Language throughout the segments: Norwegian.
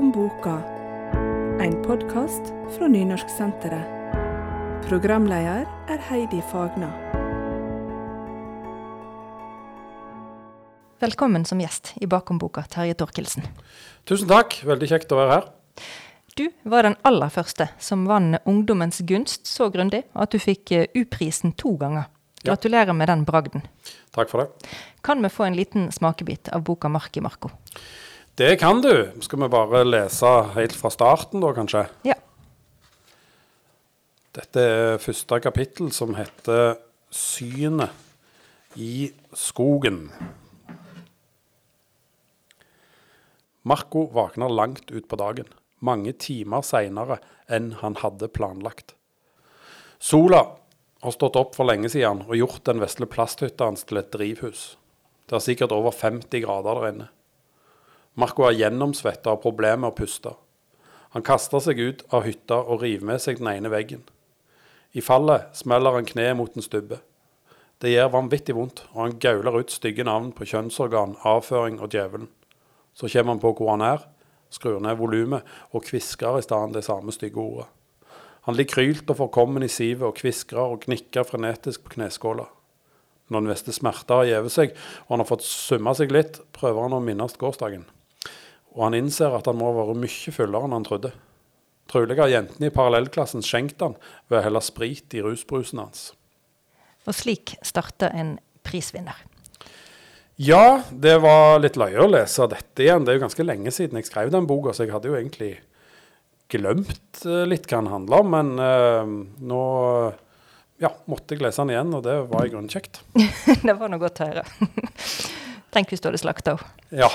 om boka, en podkast fra Nynorsksenteret. Programleder er Heidi Fagna. Velkommen som gjest i Bakom boka, Terje Torkelsen. Tusen takk, veldig kjekt å være her. Du var den aller første som vant Ungdommens gunst så grundig at du fikk eh, U-prisen to ganger. Ja. Gratulerer med den bragden. Takk for det. Kan vi få en liten smakebit av boka 'Mark i Marko'? Det kan du. Skal vi bare lese helt fra starten, da, kanskje? Ja. Dette er første kapittel, som heter 'Synet i skogen'. Marco våkner langt utpå dagen, mange timer seinere enn han hadde planlagt. Sola har stått opp for lenge siden og gjort den vesle plasthytta hans til et drivhus. Det er sikkert over 50 grader der inne. Marco er gjennomsvetta av problemer med å puste. Han kaster seg ut av hytta og river med seg den ene veggen. I fallet smeller han kneet mot en stubbe. Det gjør vanvittig vondt, og han gauler ut stygge navn på kjønnsorgan, avføring og djevelen. Så kommer han på hvor han er, skrur ned volumet og kvisker i stedet det samme stygge ordet. Han ligger krylt og forkommen i sivet og kviskrer og gnikker frenetisk på kneskåla. Når den verste smerte har gjevet seg og han har fått summa seg litt, prøver han å minnes gårsdagen. Og han innser at han må ha vært mye fullere enn han trodde. Trolig har jentene i parallellklassen skjenkt han ved å helle sprit i rusbrusen hans. Og slik starter en prisvinner. Ja, det var litt løye å lese dette igjen. Det er jo ganske lenge siden jeg skrev den boka, så jeg hadde jo egentlig glemt eh, litt hva den handla om. Men eh, nå ja, måtte jeg lese den igjen, og det var i grunnen kjekt. det var noe godt å høre. Tenk hvis du hadde slakta henne. Ja.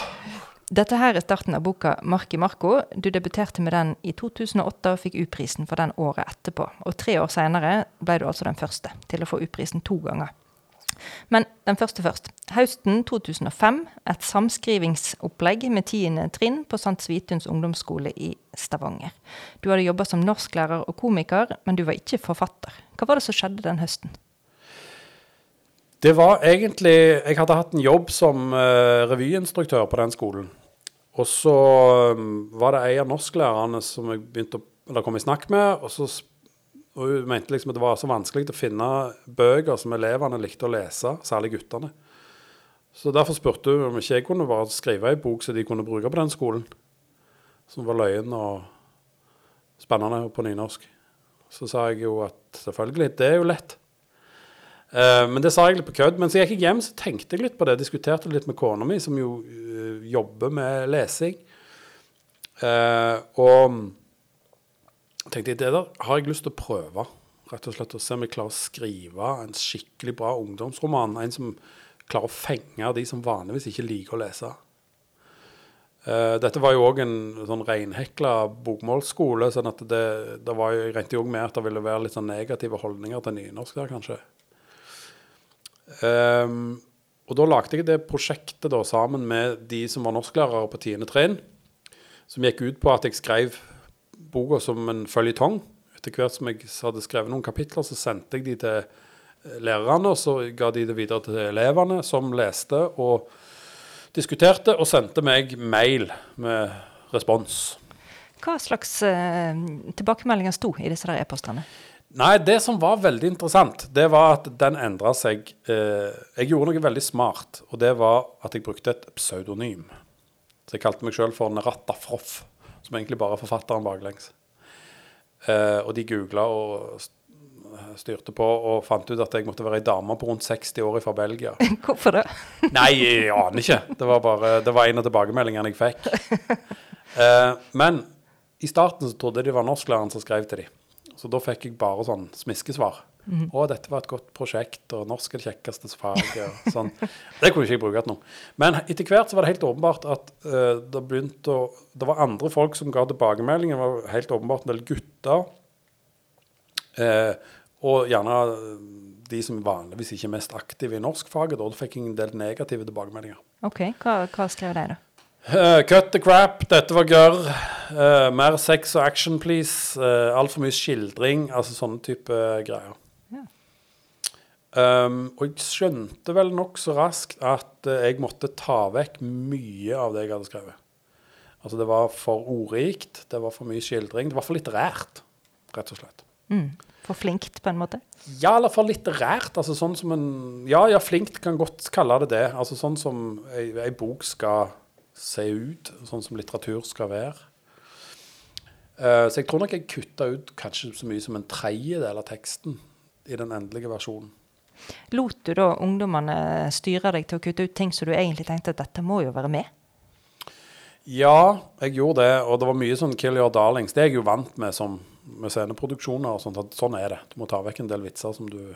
Dette her er starten av boka 'Mark i Marko'. Du debuterte med den i 2008 og fikk U-prisen for den året etterpå. Og tre år seinere ble du altså den første til å få U-prisen to ganger. Men den første først. Høsten 2005, et samskrivingsopplegg med tiende trinn på St. Svituns ungdomsskole i Stavanger. Du hadde jobba som norsklærer og komiker, men du var ikke forfatter. Hva var det som skjedde den høsten? Det var egentlig Jeg hadde hatt en jobb som uh, revyinstruktør på den skolen. Og så um, var det en av norsklærerne som jeg begynte å, eller kom i snakk med. og så og hun mente liksom at det var så vanskelig å finne bøker som elevene likte å lese, særlig guttene. Så derfor spurte hun om ikke jeg kunne bare skrive ei bok som de kunne bruke på den skolen. Som var løyen og spennende på nynorsk. Så sa jeg jo at selvfølgelig, det er jo lett. Uh, men det sa jeg litt på kødd. Mens jeg gikk hjem, så tenkte jeg litt på det. Diskuterte litt med kona mi, som jo uh, jobber med lesing. Uh, og tenkte jeg det der har jeg lyst til å prøve. Rett og slett å se om jeg klarer å skrive en skikkelig bra ungdomsroman. En som klarer å fenge de som vanligvis ikke liker å lese. Uh, dette var jo òg en sånn reinhekla bokmålsskole, sånn at det, det jo, jeg regnet òg med at det ville være litt sånn negative holdninger til nynorsk der, kanskje. Um, og da lagde jeg det prosjektet da sammen med de som var norsklærere på 10. trinn, som gikk ut på at jeg skrev boka som en føljetong. Etter hvert som jeg hadde skrevet noen kapitler, så sendte jeg de til eh, lærerne, og så ga de det videre til elevene, som leste og diskuterte, og sendte meg mail med respons. Hva slags uh, tilbakemeldinger sto i disse der e-postene? Nei, det som var veldig interessant, det var at den endra seg eh, Jeg gjorde noe veldig smart, og det var at jeg brukte et pseudonym. Så jeg kalte meg sjøl for Neratta Froff som egentlig bare er forfatteren baklengs. Eh, og de googla og styrte på og fant ut at jeg måtte være ei dame på rundt 60 år fra Belgia. Hvorfor det? Nei, jeg aner ikke. Det var, bare, det var en av tilbakemeldingene jeg fikk. Eh, men i starten så trodde jeg det var norsklæreren som skrev til dem. Så da fikk jeg bare sånn smiskesvar. Mm. 'Å, dette var et godt prosjekt, og norsk er det kjekkeste faget.' Sånn. Det kunne ikke jeg bruke til noe. Men etter hvert så var det helt åpenbart at uh, det begynte å Det var andre folk som ga tilbakemeldinger. Det var helt åpenbart en del gutter. Uh, og gjerne de som vanligvis ikke er mest aktive i norskfaget. Da fikk jeg en del negative tilbakemeldinger. Ok, Hva, hva skrev de, da? Uh, cut the crap, dette var gørr. Uh, mer sex og action, please. Uh, Altfor mye skildring. Altså sånne type greier. Um, og jeg skjønte vel nokså raskt at uh, jeg måtte ta vekk mye av det jeg hadde skrevet. Altså det var for ordrikt, det var for mye skildring. Det var for litterært, rett og slett. Mm. For flinkt, på en måte? Ja, eller for litterært. Altså sånn som en Ja, ja, flinkt kan godt kalle det det. Altså sånn som ei, ei bok skal se ut, sånn som litteratur skal være. Uh, så jeg tror nok jeg kutta ut kanskje så mye som en tredjedel av teksten i den endelige versjonen. Lot du da ungdommene styre deg til å kutte ut ting som du egentlig tenkte at dette må jo være med? Ja, jeg gjorde det, og det var mye sånn 'kill your darlings'. Det er jeg jo vant med som med sceneproduksjoner og sånt. Sånn er det. Du må ta vekk en del vitser som du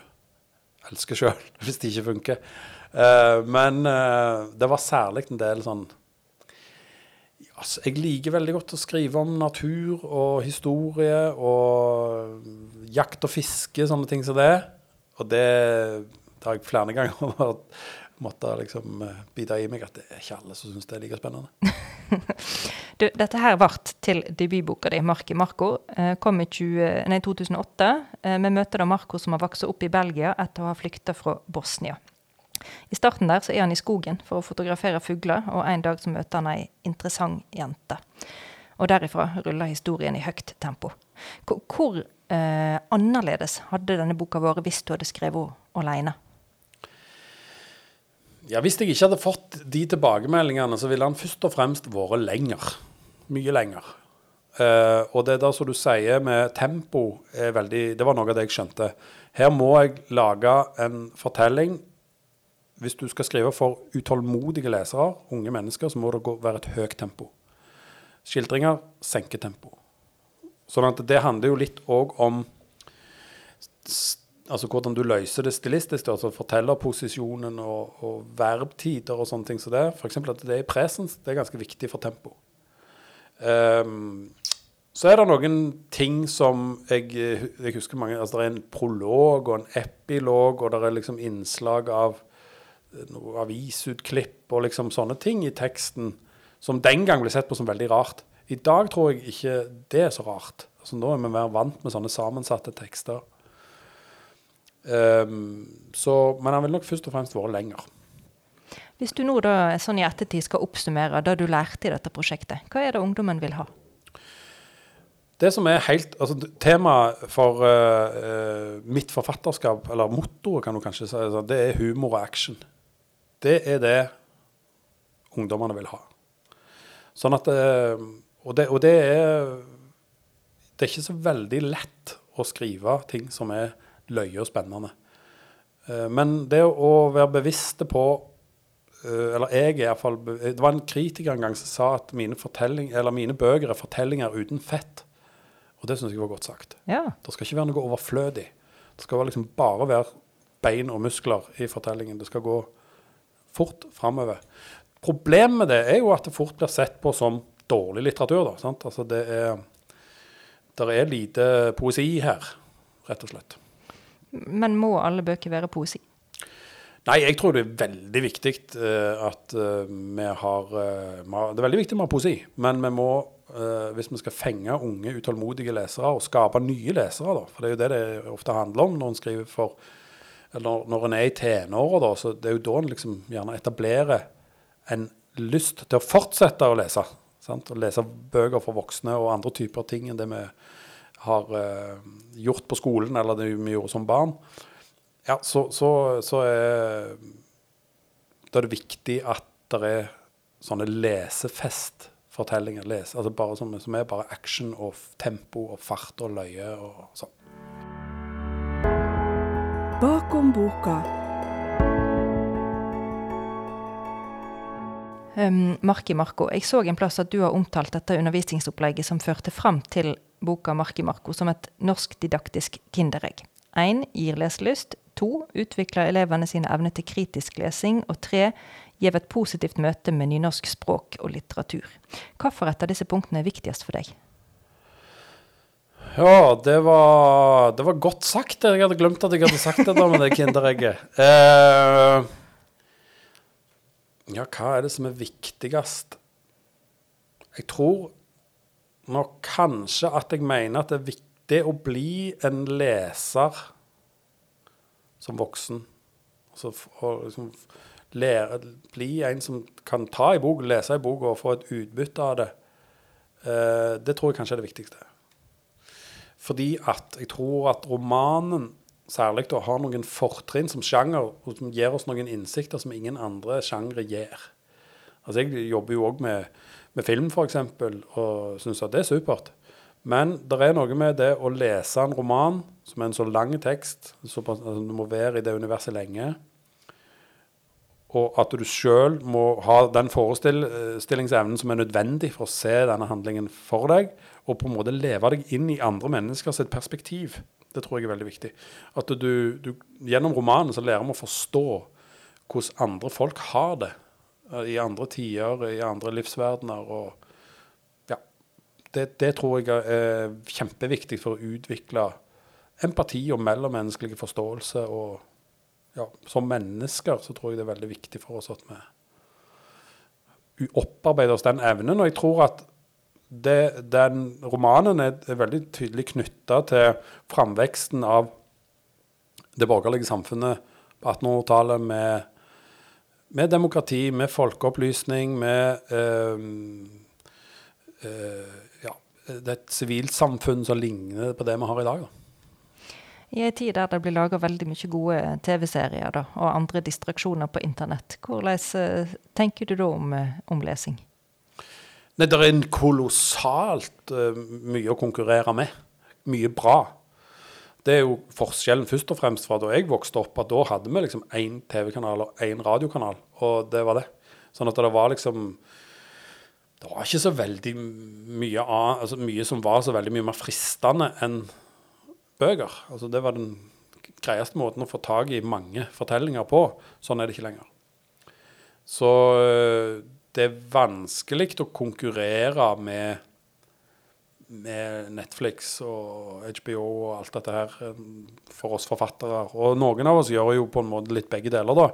elsker sjøl, hvis de ikke funker. Uh, men uh, det var særlig en del sånn altså, Jeg liker veldig godt å skrive om natur og historie og jakt og fiske, sånne ting som det. Og det, det har jeg flere ganger måtte liksom eh, bite i meg at det er ikke alle som syns det er like spennende. du, dette her ble til debutboka di, 'Mark i Marco'. Eh, kom i 20, nei, 2008. Eh, vi møter da Marco som har vokst opp i Belgia etter å ha flykta fra Bosnia. I starten der så er han i skogen for å fotografere fugler, og en dag så møter han ei interessant jente. Og derifra ruller historien i høyt tempo. Hvor, hvor eh, annerledes hadde denne boka vært hvis du hadde skrevet henne alene? Ja, Hvis jeg ikke hadde fått de tilbakemeldingene, så ville han først og fremst vært lenger. Mye lenger. Uh, og det der som du sier med tempo, veldig, det var noe av det jeg skjønte. Her må jeg lage en fortelling. Hvis du skal skrive for utålmodige lesere, unge mennesker, så må det gå, være et høyt tempo. Skildringer senker tempo. Sånn at det handler jo litt òg om altså hvordan du løser det stilistisk, altså fortellerposisjonen og, og verbtider og sånne ting så det. F.eks. at det er i presens, det er ganske viktig for tempo. Um, så er det noen ting som jeg, jeg husker mange altså Det er en prolog og en epilog, og det er liksom innslag av noe avisutklipp og liksom sånne ting i teksten som den gang ble sett på som veldig rart. I dag tror jeg ikke det er så rart. Altså Nå er vi mer vant med sånne sammensatte tekster. Um, så, men han vil nok først og fremst vært lenger. Hvis du nå da sånn i ettertid skal oppsummere det du lærte i dette prosjektet, hva er det ungdommen vil ha? Det som er helt, altså Temaet for uh, mitt forfatterskap, eller mottoet kan du kanskje si, altså, det er humor og action. Det er det ungdommene vil ha. Sånn at, uh, og, det, og det er Det er ikke så veldig lett å skrive ting som er løye og spennende. Eh, men det å være bevisste på eh, Eller jeg er iallfall Det var en kritiker en gang som sa at mine, mine bøker er fortellinger uten fett. Og det syns jeg var godt sagt. Ja. Det skal ikke være noe overflødig. Det skal liksom bare være bein og muskler i fortellingen. Det skal gå fort framover. Problemet med det er jo at det fort blir sett på som dårlig litteratur. Da, sant? Altså det er, er lite poesi her, rett og slett. Men må alle bøker være poesi? Nei, jeg tror det er veldig viktig uh, at uh, vi har uh, Det er veldig viktig med poesi, men vi må, hvis vi skal fenge unge, utålmodige lesere og skape nye lesere, da, for det er jo det det ofte handler om når en skriver for eller når en er i tenåra, så det er jo da en liksom gjerne etablerer en lyst til å fortsette å lese. Sant? Å lese bøker for voksne og andre typer ting enn det vi har uh, gjort på skolen, eller det vi gjorde som barn, ja, så, så, så er, er det viktig at det er sånne lesefestfortellinger. Lese, altså bare som, som er bare action og tempo og fart og løye og sånn. Bakom boka. Um, Marki Marko, jeg så en plass at du har omtalt dette undervisningsopplegget som førte fram til boka Marki Marko som et norsk didaktisk kinderegg. 1. Gir leselyst. 2. Utvikler elevene sine evner til kritisk lesing. Og 3. Gir et positivt møte med nynorsk språk og litteratur. Hvilket av disse punktene er viktigst for deg? Ja, det var, det var godt sagt. Jeg hadde glemt at jeg hadde sagt det da med det kinderegget. Uh, ja, hva er det som er viktigst? Jeg tror nok kanskje at jeg mener at det er viktig å bli en leser som voksen. Altså å liksom lære, bli en som kan ta i bok, lese i bok og få et utbytte av det Uh, det tror jeg kanskje er det viktigste. Fordi at jeg tror at romanen særlig da har noen fortrinn som sjanger, og som gir oss noen innsikter som ingen andre sjangre gir. Altså Jeg jobber jo òg med, med film, f.eks., og syns at det er supert. Men det er noe med det å lese en roman som er en så lang tekst, så altså du må være i det universet lenge, og at du sjøl må ha den forestillingsevnen som er nødvendig for å se denne handlingen for deg, og på en måte leve deg inn i andre menneskers perspektiv. Det tror jeg er veldig viktig. At du, du, Gjennom romanen så lærer vi å forstå hvordan andre folk har det. I andre tider, i andre livsverdener. og ja, det, det tror jeg er kjempeviktig for å utvikle empati og mellommenneskelig forståelse. og ja, Som mennesker så tror jeg det er veldig viktig for oss at vi opparbeider oss den evnen. Og jeg tror at det, den romanen er, er veldig tydelig knytta til framveksten av det borgerlige samfunnet på 1800-tallet med, med, demokrati, med folkeopplysning, med øh, øh, ja, det er et sivilsamfunn som ligner på det vi har i dag. da. I en tid der det blir laga veldig mye gode TV-serier og andre distraksjoner på internett, hvordan øh, tenker du da om, om lesing? Nei, Det er en kolossalt uh, mye å konkurrere med. Mye bra. Det er jo forskjellen først og fremst fra da jeg vokste opp, at da hadde vi liksom én TV-kanal og én radiokanal, og det var det. Sånn at det var liksom Det var ikke så veldig mye, av, altså mye som var så veldig mye mer fristende enn bøker. Altså Det var den greieste måten å få tak i mange fortellinger på. Sånn er det ikke lenger. Så uh, det er vanskelig å konkurrere med, med, Netflix og HBO og alt dette her eh, for oss forfattere. Og noen av oss gjør jo på en måte litt begge deler, da.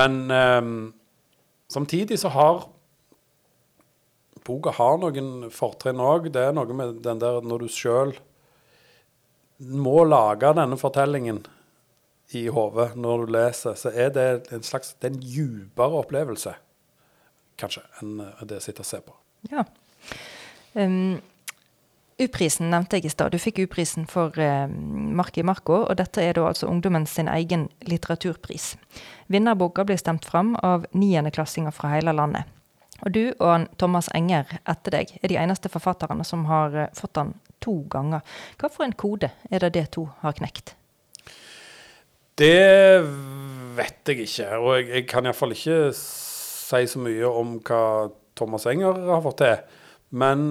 Men eh, samtidig så har boka har noen fortrinn òg. Det er noe med den der når du sjøl må lage denne fortellingen i hodet når du leser, så er det en slags det er en djupere opplevelse kanskje, enn eh, det jeg sitter og ser på. Ja. Um, U-prisen nevnte jeg i stad. Du fikk U-prisen for uh, i Marko, og dette er da altså ungdommen sin egen litteraturpris. Vinnerboka blir stemt fram av niendeklassinger fra hele landet. Og du og Thomas Enger etter deg er de eneste forfatterne som har uh, fått den to ganger. Hva for en kode er det det to har knekt? Det vet jeg ikke, og jeg, jeg kan iallfall ikke si så mye om hva Thomas Enger har fått til. Men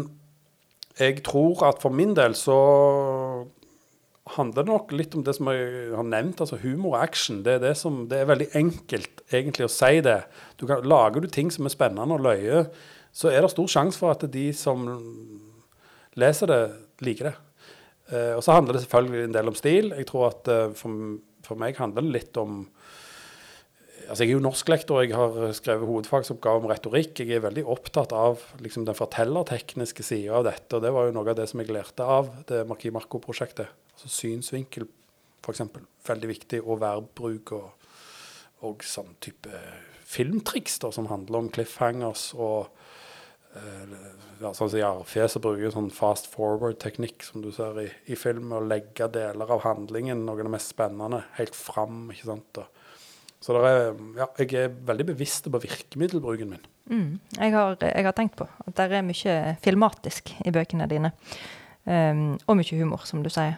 jeg tror at for min del så handler det nok litt om det som jeg har nevnt, altså humor og action. Det er, det som, det er veldig enkelt egentlig å si det. Du kan, lager du ting som er spennende og løye, så er det stor sjanse for at de som leser det, liker det. Uh, og så handler det selvfølgelig en del om stil. Jeg tror at uh, for, for meg handler det litt om Altså jeg er jo norsklektor, jeg har skrevet hovedfagsoppgave om retorikk. Jeg er veldig opptatt av liksom, den fortellertekniske sida av dette. og Det var jo noe av det som jeg lærte av det Marki Marco-prosjektet. Altså Synsvinkel, f.eks. Veldig viktig. Og verbbruk og, og sånn type filmtriks da, som handler om cliffhangers og sånn som Jarfjes bruker sånn fast forward-teknikk, som du ser i, i film. Å legge deler av handlingen, noe av det mest spennende, helt fram. ikke sant, så er, ja, jeg er veldig bevisst på virkemiddelbruken min. Mm. Jeg, har, jeg, har, tenkt på at det er mye filmatisk i bøkene dine. Um, og mye humor, som du sier.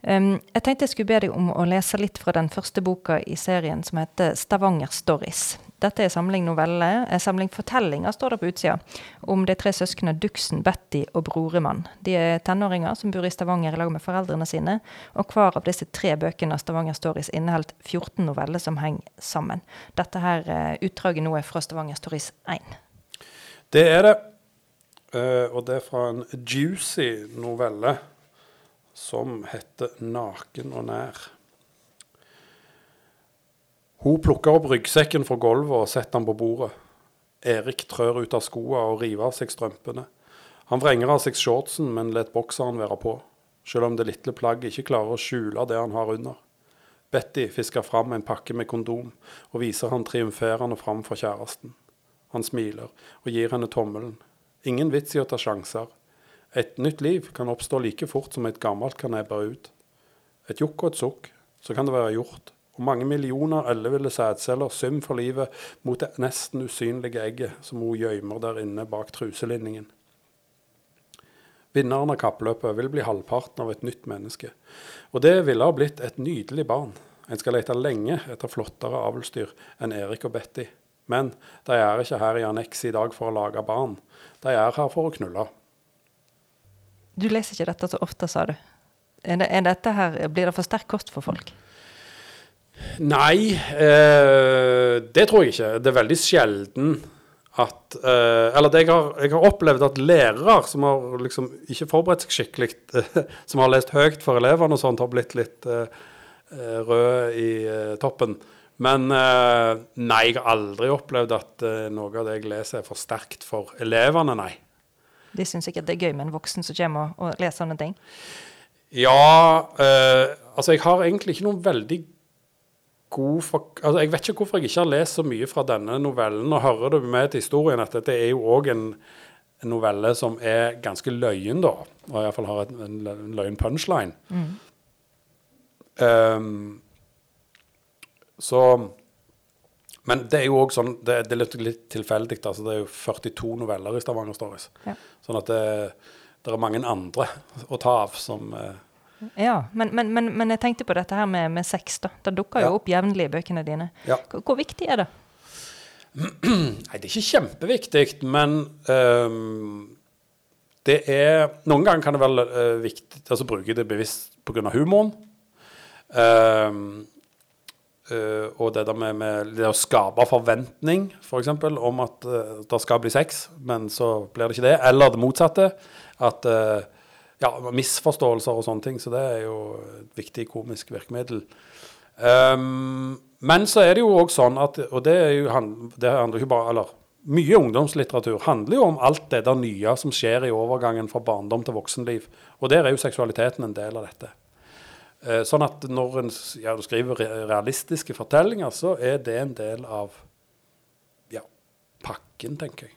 Jeg tenkte jeg skulle be deg om å lese litt fra den første boka i serien som heter 'Stavanger Stories'. Dette er samling noveller, en samling fortellinger, står det på utsida, om de tre søsknene Duxen, Betty og Broremann. De er tenåringer som bor i Stavanger i lag med foreldrene sine, og hver av disse tre bøkene av Stavanger Stories inneholdt 14 noveller som henger sammen. Dette her uh, utdraget nå er fra Stavanger Stories 1. Det er det. Uh, og det er fra en juicy novelle som heter 'Naken og nær'. Hun plukker opp ryggsekken fra gulvet og setter den på bordet. Erik trør ut av skoene og river av seg strømpene. Han vrenger av seg shortsen, men lar bokseren være på, selv om det lille plagget ikke klarer å skjule det han har under. Betty fisker fram en pakke med kondom og viser han triumferende fram for kjæresten. Han smiler og gir henne tommelen. Ingen vits i å ta sjanser. Et nytt liv kan oppstå like fort som et gammelt kan ebbe ut. Et jokk og et sukk, så kan det være gjort. Og mange millioner elleville sædceller sym for livet mot det nesten usynlige egget som hun gjemmer der inne bak truselinningen. Vinneren av kappløpet vil bli halvparten av et nytt menneske. Og det ville ha blitt et nydelig barn. En skal lete lenge etter flottere avlsdyr enn Erik og Betty. Men de er ikke her i Annex i dag for å lage barn. De er her for å knulle. Du leser ikke dette så ofte, sa du. Er det, er dette her, blir det for sterk kost for folk? Nei, eh, det tror jeg ikke. Det er veldig sjelden at eh, Eller jeg har, jeg har, opplevd at lærere som har liksom ikke forberedt seg skikkelig, eh, som har lest høyt for elevene og sånt, har blitt litt eh, eh, røde i eh, toppen. Men nei, jeg har aldri opplevd at noe av det jeg leser er for sterkt for elevene, nei. De syns sikkert det er gøy med en voksen som kommer og, og leser sånne ting? Ja, altså jeg har egentlig ikke noen veldig god for, altså Jeg vet ikke hvorfor jeg ikke har lest så mye fra denne novellen. og hører du med til historien at dette er jo òg en, en, novelle som er ganske løyen, da. Og iallfall har et, en, en løyen punchline. Mm. Um, så Men det er jo òg sånn Det, det er litt, litt tilfeldig. Altså, det er jo 42 noveller i Stavanger Stories. Ja. Sånn at det, det, er mange andre å ta av som eh. ja, men, men, men, men, jeg tenkte på dette her med, med sex. da. Det dukker jo opp jevnlig i bøkene dine. Ja. Hvor, hvor, viktig er det? Nei, det er ikke kjempeviktig, men um, det er Noen ganger kan det være uh, viktig altså bruke det bevisst pga. humoren. Um, uh, og det der med, med, det å skape forventning, f.eks., for om at uh, det skal bli sex, men så blir det ikke det. Eller det motsatte. At uh, ja, misforståelser og sånne ting. Så det er jo et viktig komisk virkemiddel. Um, men så er det jo òg sånn at Og det, jo, det handler jo bare Eller mye ungdomslitteratur handler jo om alt det der nye som skjer i overgangen fra barndom til voksenliv. Og der er jo seksualiteten en del av dette. Uh, sånn at når en ja, skriver realistiske fortellinger, så er det en del av ja, pakken, tenker jeg.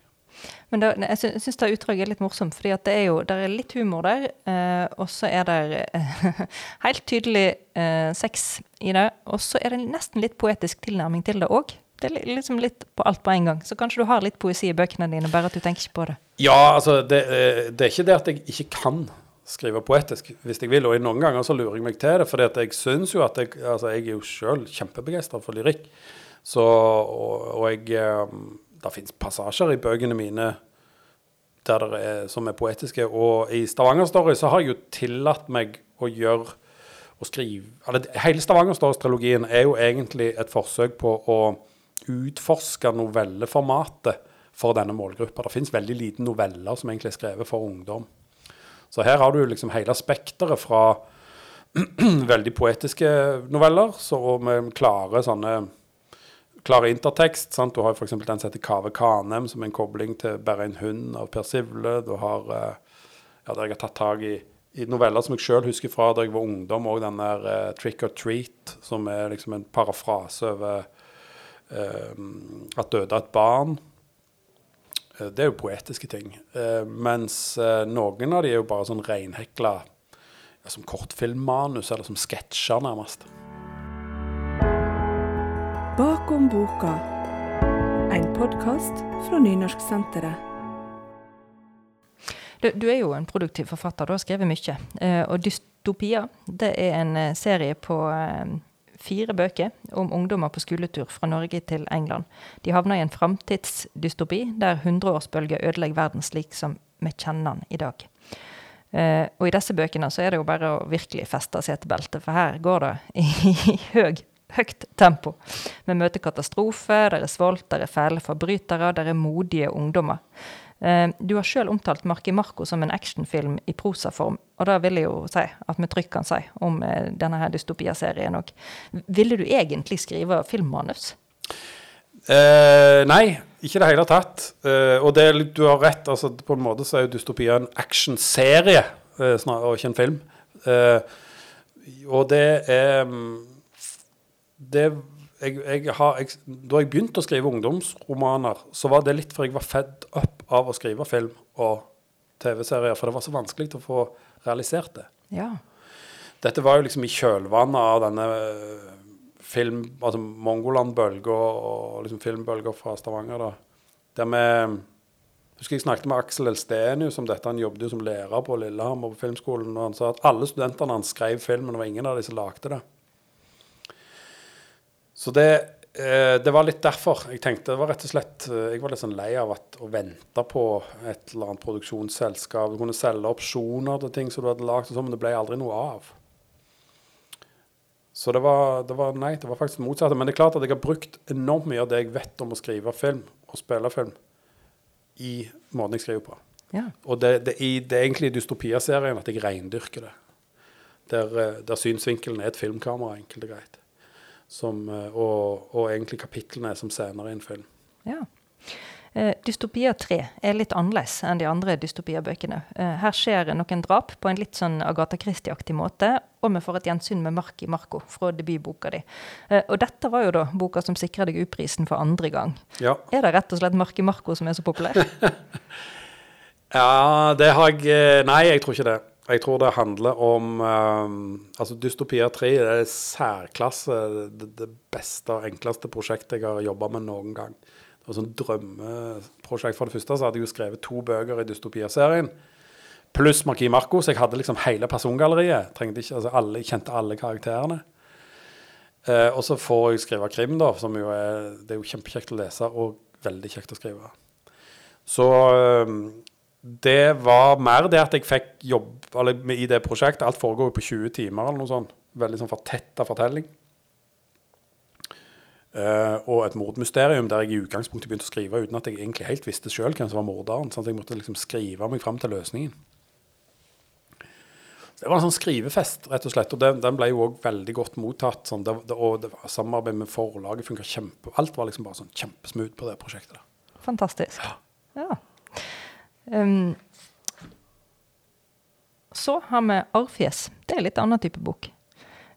Men da, jeg syns det utdraget er litt morsomt, fordi det er jo der er litt humor der. Eh, og så er det eh, helt tydelig eh, sex i det. Og så er det nesten litt poetisk tilnærming til det òg. Det er liksom litt på alt på en gang. Så kanskje du har litt poesi i bøkene dine, bare at du tenker ikke på det. Ja, altså, det, eh, det er ikke det at jeg ikke kan skrive poetisk hvis jeg vil. Og noen ganger så lurer jeg meg til det, for jeg syns jo at jeg Altså, jeg er jo sjøl kjempebegeistra for lyrikk. Så, og, og jeg eh, det fins passasjer i bøkene mine der det er, som er poetiske. Og i Stavanger Story så har jeg jo tillatt meg å gjøre å skrive eller, Hele Stavanger Stories-trilogien er jo egentlig et forsøk på å utforske novelleformatet for denne målgruppa. Det fins veldig lite noveller som egentlig er skrevet for ungdom. Så her har du liksom hele spekteret fra veldig poetiske noveller så med klare sånne klare intertekst. Sant? Du har f.eks. den som heter Kave Kanem, som er en kobling til 'Bare en hund' av Per Sivle. Du har eh, ja, der jeg har tatt tak i, i noveller som jeg sjøl husker fra da jeg var ungdom, og den der uh, 'Trick or Treat', som er liksom en parafrase over uh, at døde et barn. Uh, det er jo poetiske ting. mens noen av de er jo bare sånn reinhekla som kortfilmmanus, eller som sketsjer, nærmest. Bakom boka. En podkast fra Nynorsksenteret. Du, du, er jo en produktiv forfatter. Du har skrevet mye. Eh, og 'Dystopia' det er en eh, serie på eh, fire bøker om ungdommer på skoletur fra Norge til England. De havner i en framtidsdystopi der hundreårsbølger ødelegger verden slik som vi kjenner den i dag. Uh, og i disse bøkene så er det jo bare å virkelig feste setebeltet, for her går det i høy høyt tempo. Vi møter katastrofe, der er svolt, der er fæle forbrytere, der er modige ungdommer. Eh, du har sjøl omtalt Marki Marco som en actionfilm i prosaform, og det vil jeg jo si at vi trygt kan si om eh, denne her dystopia-serien òg. Ville du egentlig skrive filmmanus? Eh, nei, ikke i det hele tatt. Eh, og det, du har rett, altså på en måte så er jo dystopia en actionserie, eh, og ikke en film. Eh, og det er det det, jeg, jeg har, jeg, da jeg begynte å skrive ungdomsromaner, så var det litt for jeg var fedd opp av å skrive film og TV-serier, for det var så vanskelig å få realisert det. Ja. Dette var jo liksom i kjølvannet av denne eh, film, altså Mongoland-bølga og liksom filmbølger fra Stavanger. da. Der vi husker jeg snakket med Aksel Elstenius om dette. Han jobbet jo som lærer på Lillehammer på filmskolen. og Han sa at alle studentene han skrev filmen, det var ingen av de som lagde det. Så det, eh, det var litt derfor. Jeg tenkte det var rett og slett eh, Jeg var litt sånn lei av at, å vente på et eller annet produksjonsselskap. Du kunne selge opsjoner til ting som du hadde lagd, sånn, men det ble aldri noe av. Så det var, det var Nei, det var faktisk det motsatte. Men det er klart at jeg har brukt enormt mye av det jeg vet om å skrive film og spille film, i måten jeg skriver på. ja. Og det, det, i, det er egentlig i Dystopia-serien at jeg reindyrker det. Der, eh, der synsvinkelen er et filmkamera, enkelt og greit. Som, eh, og, og egentlig kapitlene som senere i en film. Ja. Eh, Dystopia 3 er litt annerledes enn de andre dystopiabøkene. Eh, her skjer noen drap på en litt sånn Agatha Christie-aktig måte, og vi får et gjensyn med Marki Marco fra debutboka di. Eh, og dette var jo da boka som sikra deg U-prisen for andre gang. Ja. Er det rett og slett Marki Marco som er så populær? ja, det har jeg Nei, jeg tror ikke det. Jeg tror det handler om um, Altså, Dystopia 3 er særklasse, det, det beste og enkleste prosjektet jeg har jobba med noen gang. Det var sånn drømmeprosjekt. For det første så hadde jeg jo skrevet to bøker i Dystopia-serien. Pluss Marquis Marco, så jeg hadde liksom hele persongalleriet. Trengte altså alle, jeg kjente alle karakterene. Uh, og så får jeg skrive krim, da, som jo er Det er jo kjempekjekt å lese og veldig kjekt å skrive. Så eh, det var mer det at jeg fikk jobb eller, i det prosjektet. Alt foregår jo på 20 timer eller noe sånt. Veldig sånn fortetta fortelling. Uh, og et mordmysterium der jeg i utgangspunktet begynte å skrive uten at jeg egentlig helt visste sjøl hvem som var morderen. sånn at jeg måtte liksom skrive meg fram til løsningen. Så det var en sånn skrivefest, rett og slett. Og den, den ble jo òg veldig godt mottatt. Sånn, det, det, og det var samarbeid med forlaget funka kjempe... Alt var liksom bare sånn kjempesmooth på det prosjektet. der. Fantastisk. Ja. Um, så har vi Arrfjes. Det er litt annen type bok.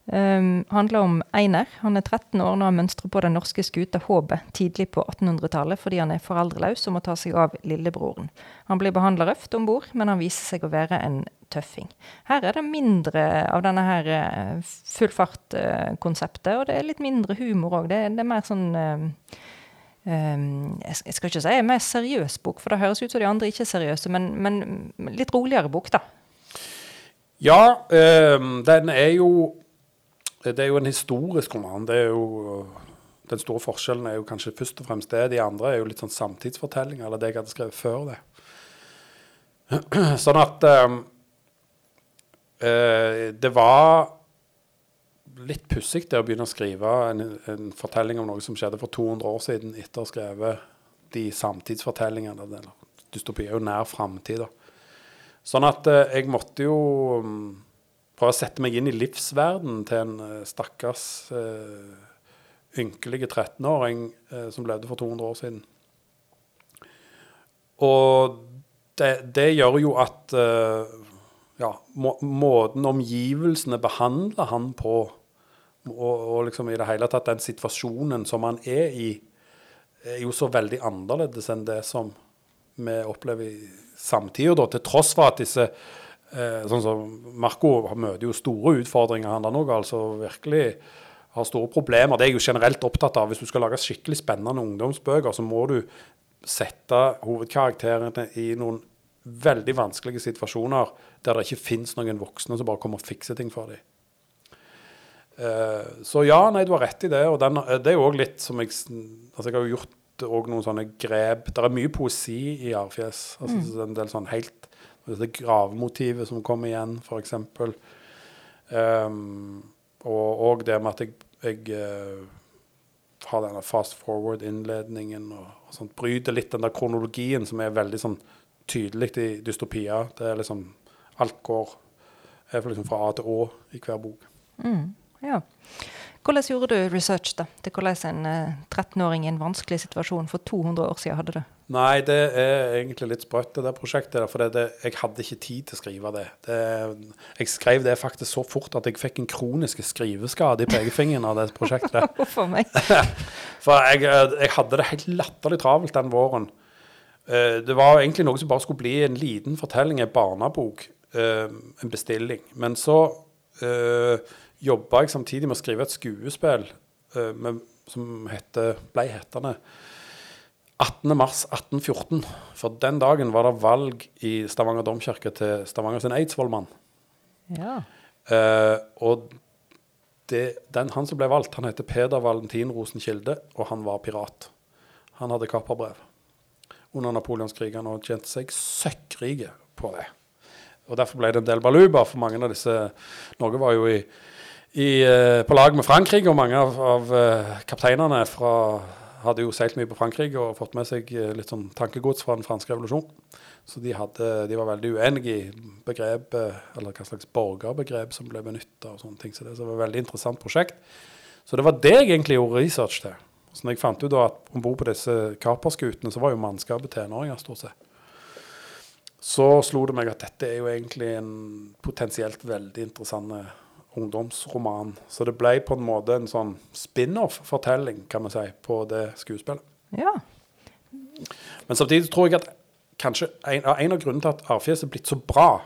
Um, handler om Einer. Han er 13 år når han mønstrer på den norske skuta 'Håpet' tidlig på 1800-tallet fordi han er foreldreløs og må ta seg av lillebroren. Han blir behandla røft om bord, men han viser seg å være en tøffing. Her er det mindre av denne her eh, full fart-konseptet, og det er litt mindre humor òg. Det, det er mer sånn um, jeg jeg skal ikke si en mer seriøs bok, for det høres ut som de andre ikke er seriøse, men, men litt roligere bok, da. Ja, eh, den er jo Det er jo en historisk roman. Det er jo Den store forskjellen er jo kanskje først og fremst det. De andre er jo litt sånn samtidsfortellinger, eller det jeg hadde skrevet før det. Sånn at eh, eh, Det var litt pussig det å begynne å skrive en, en fortelling om noe som skjedde for 200 år siden, etter å ha skrevet de samtidsfortellingene. Eller dystopi er jo nær framtid. Sånn at eh, jeg måtte jo mm, prøve å sette meg inn i livsverdenen til en eh, stakkars eh, ynkelige 13-åring eh, som levde for 200 år siden. Og det, det gjør jo at eh, ja, må, måten omgivelsene behandler han på, og, og liksom i det hele tatt den situasjonen som han er i, er jo så veldig annerledes enn det som vi opplever i samtida, da, til tross for at disse eh, Sånn som Marco møter jo store utfordringer, han der òg. Altså virkelig har store problemer. Det er jeg jo generelt opptatt av. Hvis du skal lage skikkelig spennende ungdomsbøker, så må du sette hovedkarakterene i noen veldig vanskelige situasjoner der det ikke fins noen voksne som bare kommer og fikser ting for dem. Eh, så ja, nei, du har rett i det. Og den, det er jo òg litt som jeg Altså, jeg har jo gjort noen sånne grep. Det er mye poesi i Arfjes. Altså, Mm. En del sånn helt Dette gravmotivet som kommer igjen, f.eks. Um, og, og det med at jeg, jeg uh, har denne fast forward-innledningen og, og sånt. Bryter litt den der kronologien som er veldig sånn tydelig i dystopia. Det er liksom Alt går er liksom fra A til Å i hver bok. Mm, ja. Hvordan gjorde du research da, til hvordan en eh, 13-åring i en vanskelig situasjon for 200 år siden hadde det? Nei, det er egentlig litt sprøtt, det der prosjektet. For det, det, jeg hadde ikke tid til å skrive det. det. Jeg skrev det faktisk så fort at jeg fikk en kronisk skriveskade i pekefingeren av det prosjektet. Hvorfor meg? For jeg, jeg hadde det helt latterlig travelt den våren. Eh, det var egentlig noe som bare skulle bli en liten fortelling, en barnebok. eh, en bestilling. Men så jobba jeg samtidig med å skrive et skuespill uh, med, som heter, ble hetende 18.3.1814. For den dagen var det valg i Stavanger domkirke til Stavanger sin eidsvollmann. Ja. Uh, og det, den, han som ble valgt, han heter Peder Valentin Rosenkilde, og han var pirat. Han hadde kapperbrev under napoleonskrigene og tjente seg søkkrike på det. Og Derfor ble det en del baluba for mange av disse Norge var jo i, i, eh, på lag med Frankrike, og mange av, av eh, kapteinene fra, hadde jo seilt mye på Frankrike og fått med seg eh, litt sånn tankegods fra den franske revolusjonen. Så de, hadde, de var veldig uenige i begrepet, eller hva slags borgerbegrep som ble benytta. Så det, så det var et veldig interessant prosjekt. Så det var det jeg egentlig gjorde research til. Så når jeg fant ut da at om bord på disse kaperskutene, så var jo mannskapet tenåringer, stort sett. Så slo det meg at dette er jo egentlig en potensielt veldig interessant ungdomsroman. Så det ble på en måte en sånn spin-off-fortelling, kan man si, på det skuespillet. ja. Men samtidig tror jeg at kanskje en, en av grunnene til at Arfjes er blitt så bra,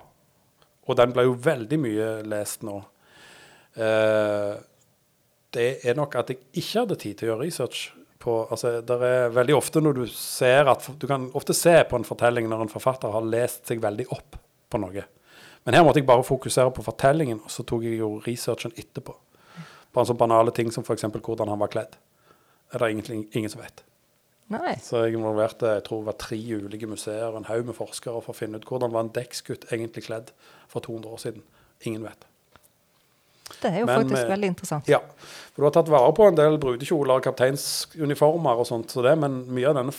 og den ble jo veldig mye lest nå, eh, det er nok at jeg ikke hadde tid til å gjøre research på altså, der er veldig ofte når du ser at Du kan ofte se på en fortelling når en forfatter har lest seg veldig opp på noe. Men her måtte jeg bare fokusere på fortellingen, og så tok jeg jo researchen etterpå. en sånn banale ting som f.eks. hvordan han var kledd. Det er det egentlig ingen som vet. Nei. Så jeg involverte jeg tror det var tre ulike museer, en haug med forskere for å finne ut hvordan var en dekksgutt egentlig kledd for 200 år siden. Ingen vet. Det er jo Men, faktisk eh, veldig interessant. Ja, for du har tatt vare på en del brudekjoler og kapteinsuniformer og sånt, så det, men mye av denne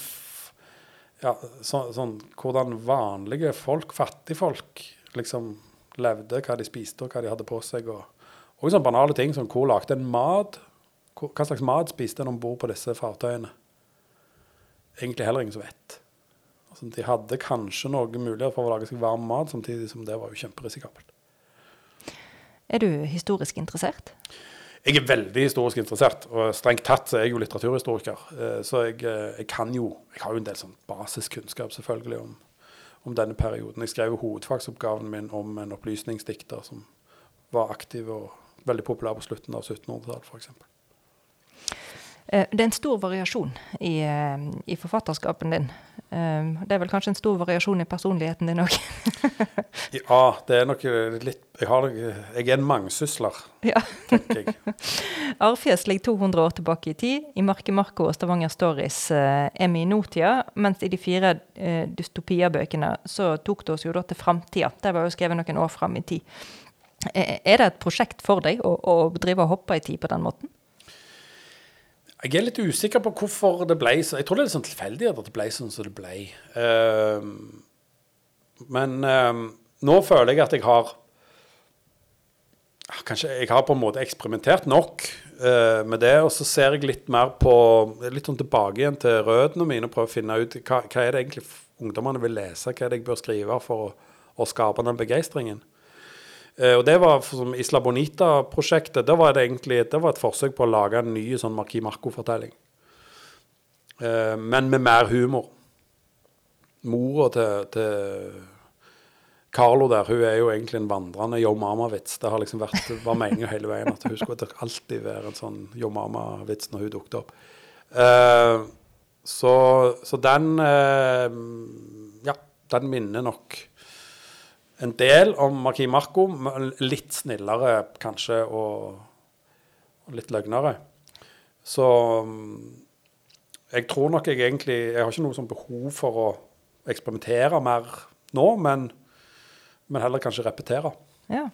ja, så, sånn hvordan vanlige folk, fattigfolk, liksom levde, hva de spiste og hva de hadde på seg. Og, og sånne banale ting som hvor lagde en mat? Hvor, hva slags mat spiste en om bord på disse fartøyene? Egentlig heller ingen som vet. Altså, de hadde kanskje noe mulighet for å lage seg varm mat, samtidig som det var jo kjemperisikabelt. Er du historisk interessert? Jeg er veldig historisk interessert, og strengt tatt så er jeg jo litteraturhistoriker. Eh, Så jeg, eh, jeg kan jo Jeg har jo en del sånn basiskunnskap selvfølgelig om, om denne perioden. Jeg skrev hovedfagsoppgaven min om en opplysningsdikter som var aktiv og veldig populær på slutten av 1700-tallet, f.eks. Eh, Det er en stor variasjon i, eh, i forfatterskapen din. Eh, Det er vel kanskje en stor variasjon i personligheten din òg. Ja, det er nok litt Jeg, har, jeg er en mangsysler, ja. tenker jeg. Arfjes ligger 200 år tilbake i tid. I Marke Marco og Stavanger Stories er vi i nåtida, mens i de fire eh, dystopiabøkene så tok det oss jo da til framtida. Der var jo skrevet noen år fram i tid. Er det et prosjekt for deg å, å drive og hoppe i tid på den måten? Jeg er litt usikker på hvorfor det ble sånn. Jeg tror det er litt sånn tilfeldig at det ble sånn som det ble. Uh, men uh, nå føler jeg at jeg har ah, Kanskje jeg har på en måte eksperimentert nok uh, med det, og så ser jeg litt mer på Litt sånn tilbake igjen til røttene mine og prøver å finne ut hva, hva er det egentlig ungdommene vil lese, hva er det jeg bør skrive for å, å skape den begeistringen. Eh, og det var som Isla Bonita-prosjektet. Det var det egentlig det var et forsøk på å lage en ny sånn Marki Marco-fortelling. Eh, men med mer humor. Mora til, til Carlo der, hun er jo egentlig en vandrende Yo Mama-vits. Det har liksom vært, var meningen hele veien at hun skulle alltid være en sånn Yo Mama-vits når hun dukket opp. Eh, så, så den Ja, den minner nok en del om Marquis Marco. Litt snillere kanskje, og, og litt løgnere. Så mm, jeg tror nok jeg egentlig Jeg har ikke noe sånn behov for å eksperimentere mer nå, men, men heller kanskje repetere. Ja.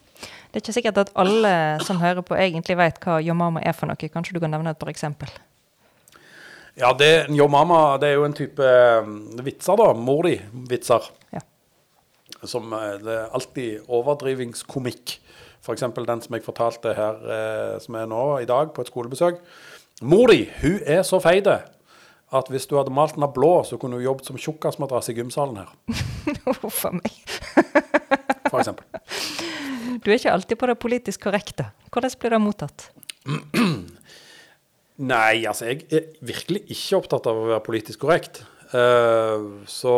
Det er ikke sikkert at alle som hører på, egentlig vet hva Yo Mama er for noe. Kanskje du kan nevne et par eksempel? Ja, det, Yo Mama det er jo en type mm, vitser, da. Mor di-vitser. Ja. Som eh, det er alltid overdrivingskomikk. F.eks. den som jeg fortalte her, eh, som er nå i dag, på et skolebesøk. Mor di hun er så feit at hvis du hadde malt den av blå, så kunne hun jobbet som tjukkasmadrass i gymsalen her. Huff a meg. For eksempel. Du er ikke alltid på det politisk korrekte. Hvordan blir det mottatt? Nei, altså jeg er virkelig ikke opptatt av å være politisk korrekt. Uh, så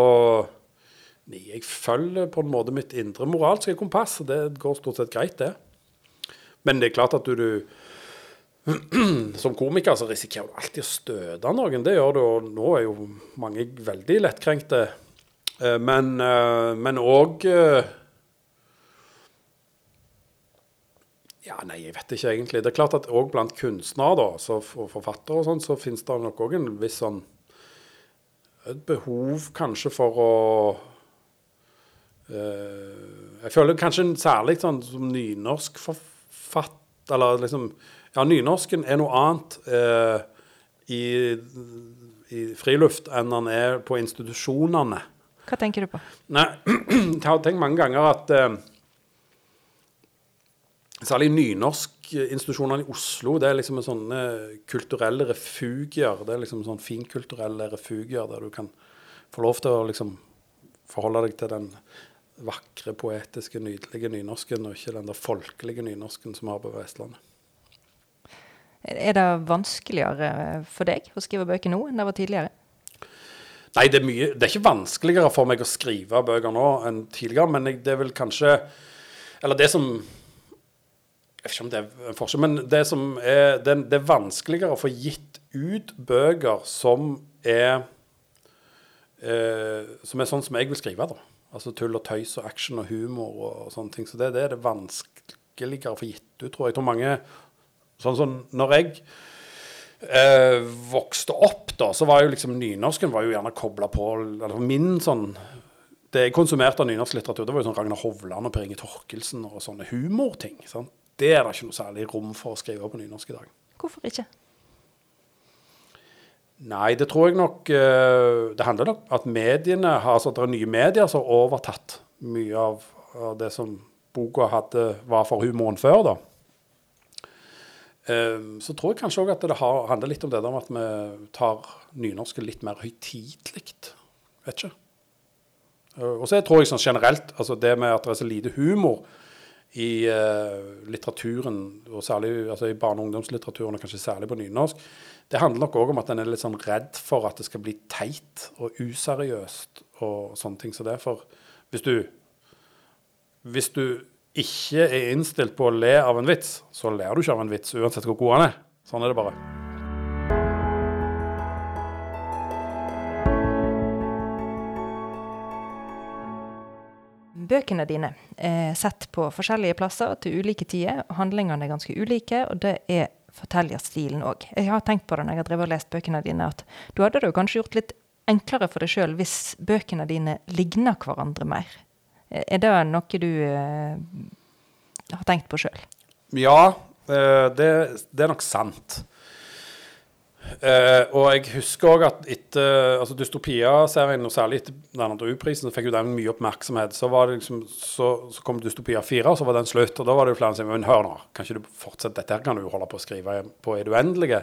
nei, jeg følger på en måte mitt indre moralske kompass, og det går stort sett greit, det. Men det er klart at du, du som komiker så risikerer du alltid å støte noen. Det gjør du, og nå er jo mange veldig lettkrenkte. Eh, men òg Ja, nei, jeg vet ikke egentlig. Det er klart at òg blant kunstnere da, og forfattere og sånn, så finnes det nok òg en viss sånn Et behov kanskje for å Jeg føler kanskje særlig sånn som nynorsk forfatt Eller liksom Ja, nynorsken er noe annet uh, i, i, friluft enn den er på institusjonene. Hva tenker du på? Nei, jeg har tenkt mange ganger at uh, Særlig nynorskinstitusjonene i Oslo. Det er liksom sånne kulturelle refugier. Det er liksom sånn finkulturelle refugier der du kan få lov til å liksom forholde deg til den vakre, poetiske, nydelige nynorsken, og ikke den der folkelige nynorsken som vi har på Vestlandet. Er det vanskeligere for deg å skrive bøker nå enn det var tidligere? Nei, det er, mye, det er ikke vanskeligere for meg å skrive bøker nå enn tidligere, men det er vel kanskje Eller det som jeg vet ikke om det er en forskjell, men det, som er, det, det er vanskeligere å få gitt ut bøker som er eh, Som er sånn som jeg vil skrive. da. Altså tull og tøys og action og humor og, sånne ting. Så det, det, er det vanskeligere å få gitt ut, tror jeg. Jeg tror mange Sånn som når jeg eh, vokste opp, da, så var jo liksom nynorsken var jo gjerne kobla på eller Min sånn det jeg konsumerte av nynorsk litteratur, det var jo sånn Ragnar Hovland og Per Inge Torkelsen og sånne humorting. sant? Det er det ikke noe særlig rom for å skrive på nynorsk i dag. Hvorfor ikke? Nei, det tror jeg nok uh, Det handler nok at mediene har, altså det er nye medier som har overtatt mye av, av det som boka hadde, var for humoren før. da. Uh, så tror jeg kanskje òg at det har, handler litt om det der med at vi tar nynorsken litt mer høytidelig. Vet ikke. Uh, og så tror jeg sånn generelt altså det med at det er så lite humor i litteraturen, og særlig altså i barne- og ungdomslitteraturen, og kanskje særlig på nynorsk, det handler nok òg om at en er litt sånn redd for at det skal bli teit og useriøst og sånne ting som det. For hvis du, hvis du ikke er innstilt på å le av en vits, så ler du ikke av en vits uansett hvor god han er. Sånn er det bare. bøkene dine er sett på forskjellige plasser til ulike tider. Handlingene er ganske ulike, og det er fortellerstilen òg. Jeg har tenkt på det når jeg har og lest bøkene dine, at du hadde det jo kanskje gjort litt enklere for deg sjøl hvis bøkene dine ligner hverandre mer. Er det noe du uh, har tenkt på sjøl? Ja, uh, det, det, er nok sant. Uh, og jeg husker òg at etter altså Dystopia-serien, og særlig etter den andre U-prisen, så fikk jo den mye oppmerksomhet. Så, liksom, så, så kom Dystopia 4, og så var den slutt. Og da var det jo flere som sa men hør nå, kan ikke du fortsette, dette her kan du jo holde på å skrive på i det uendelige.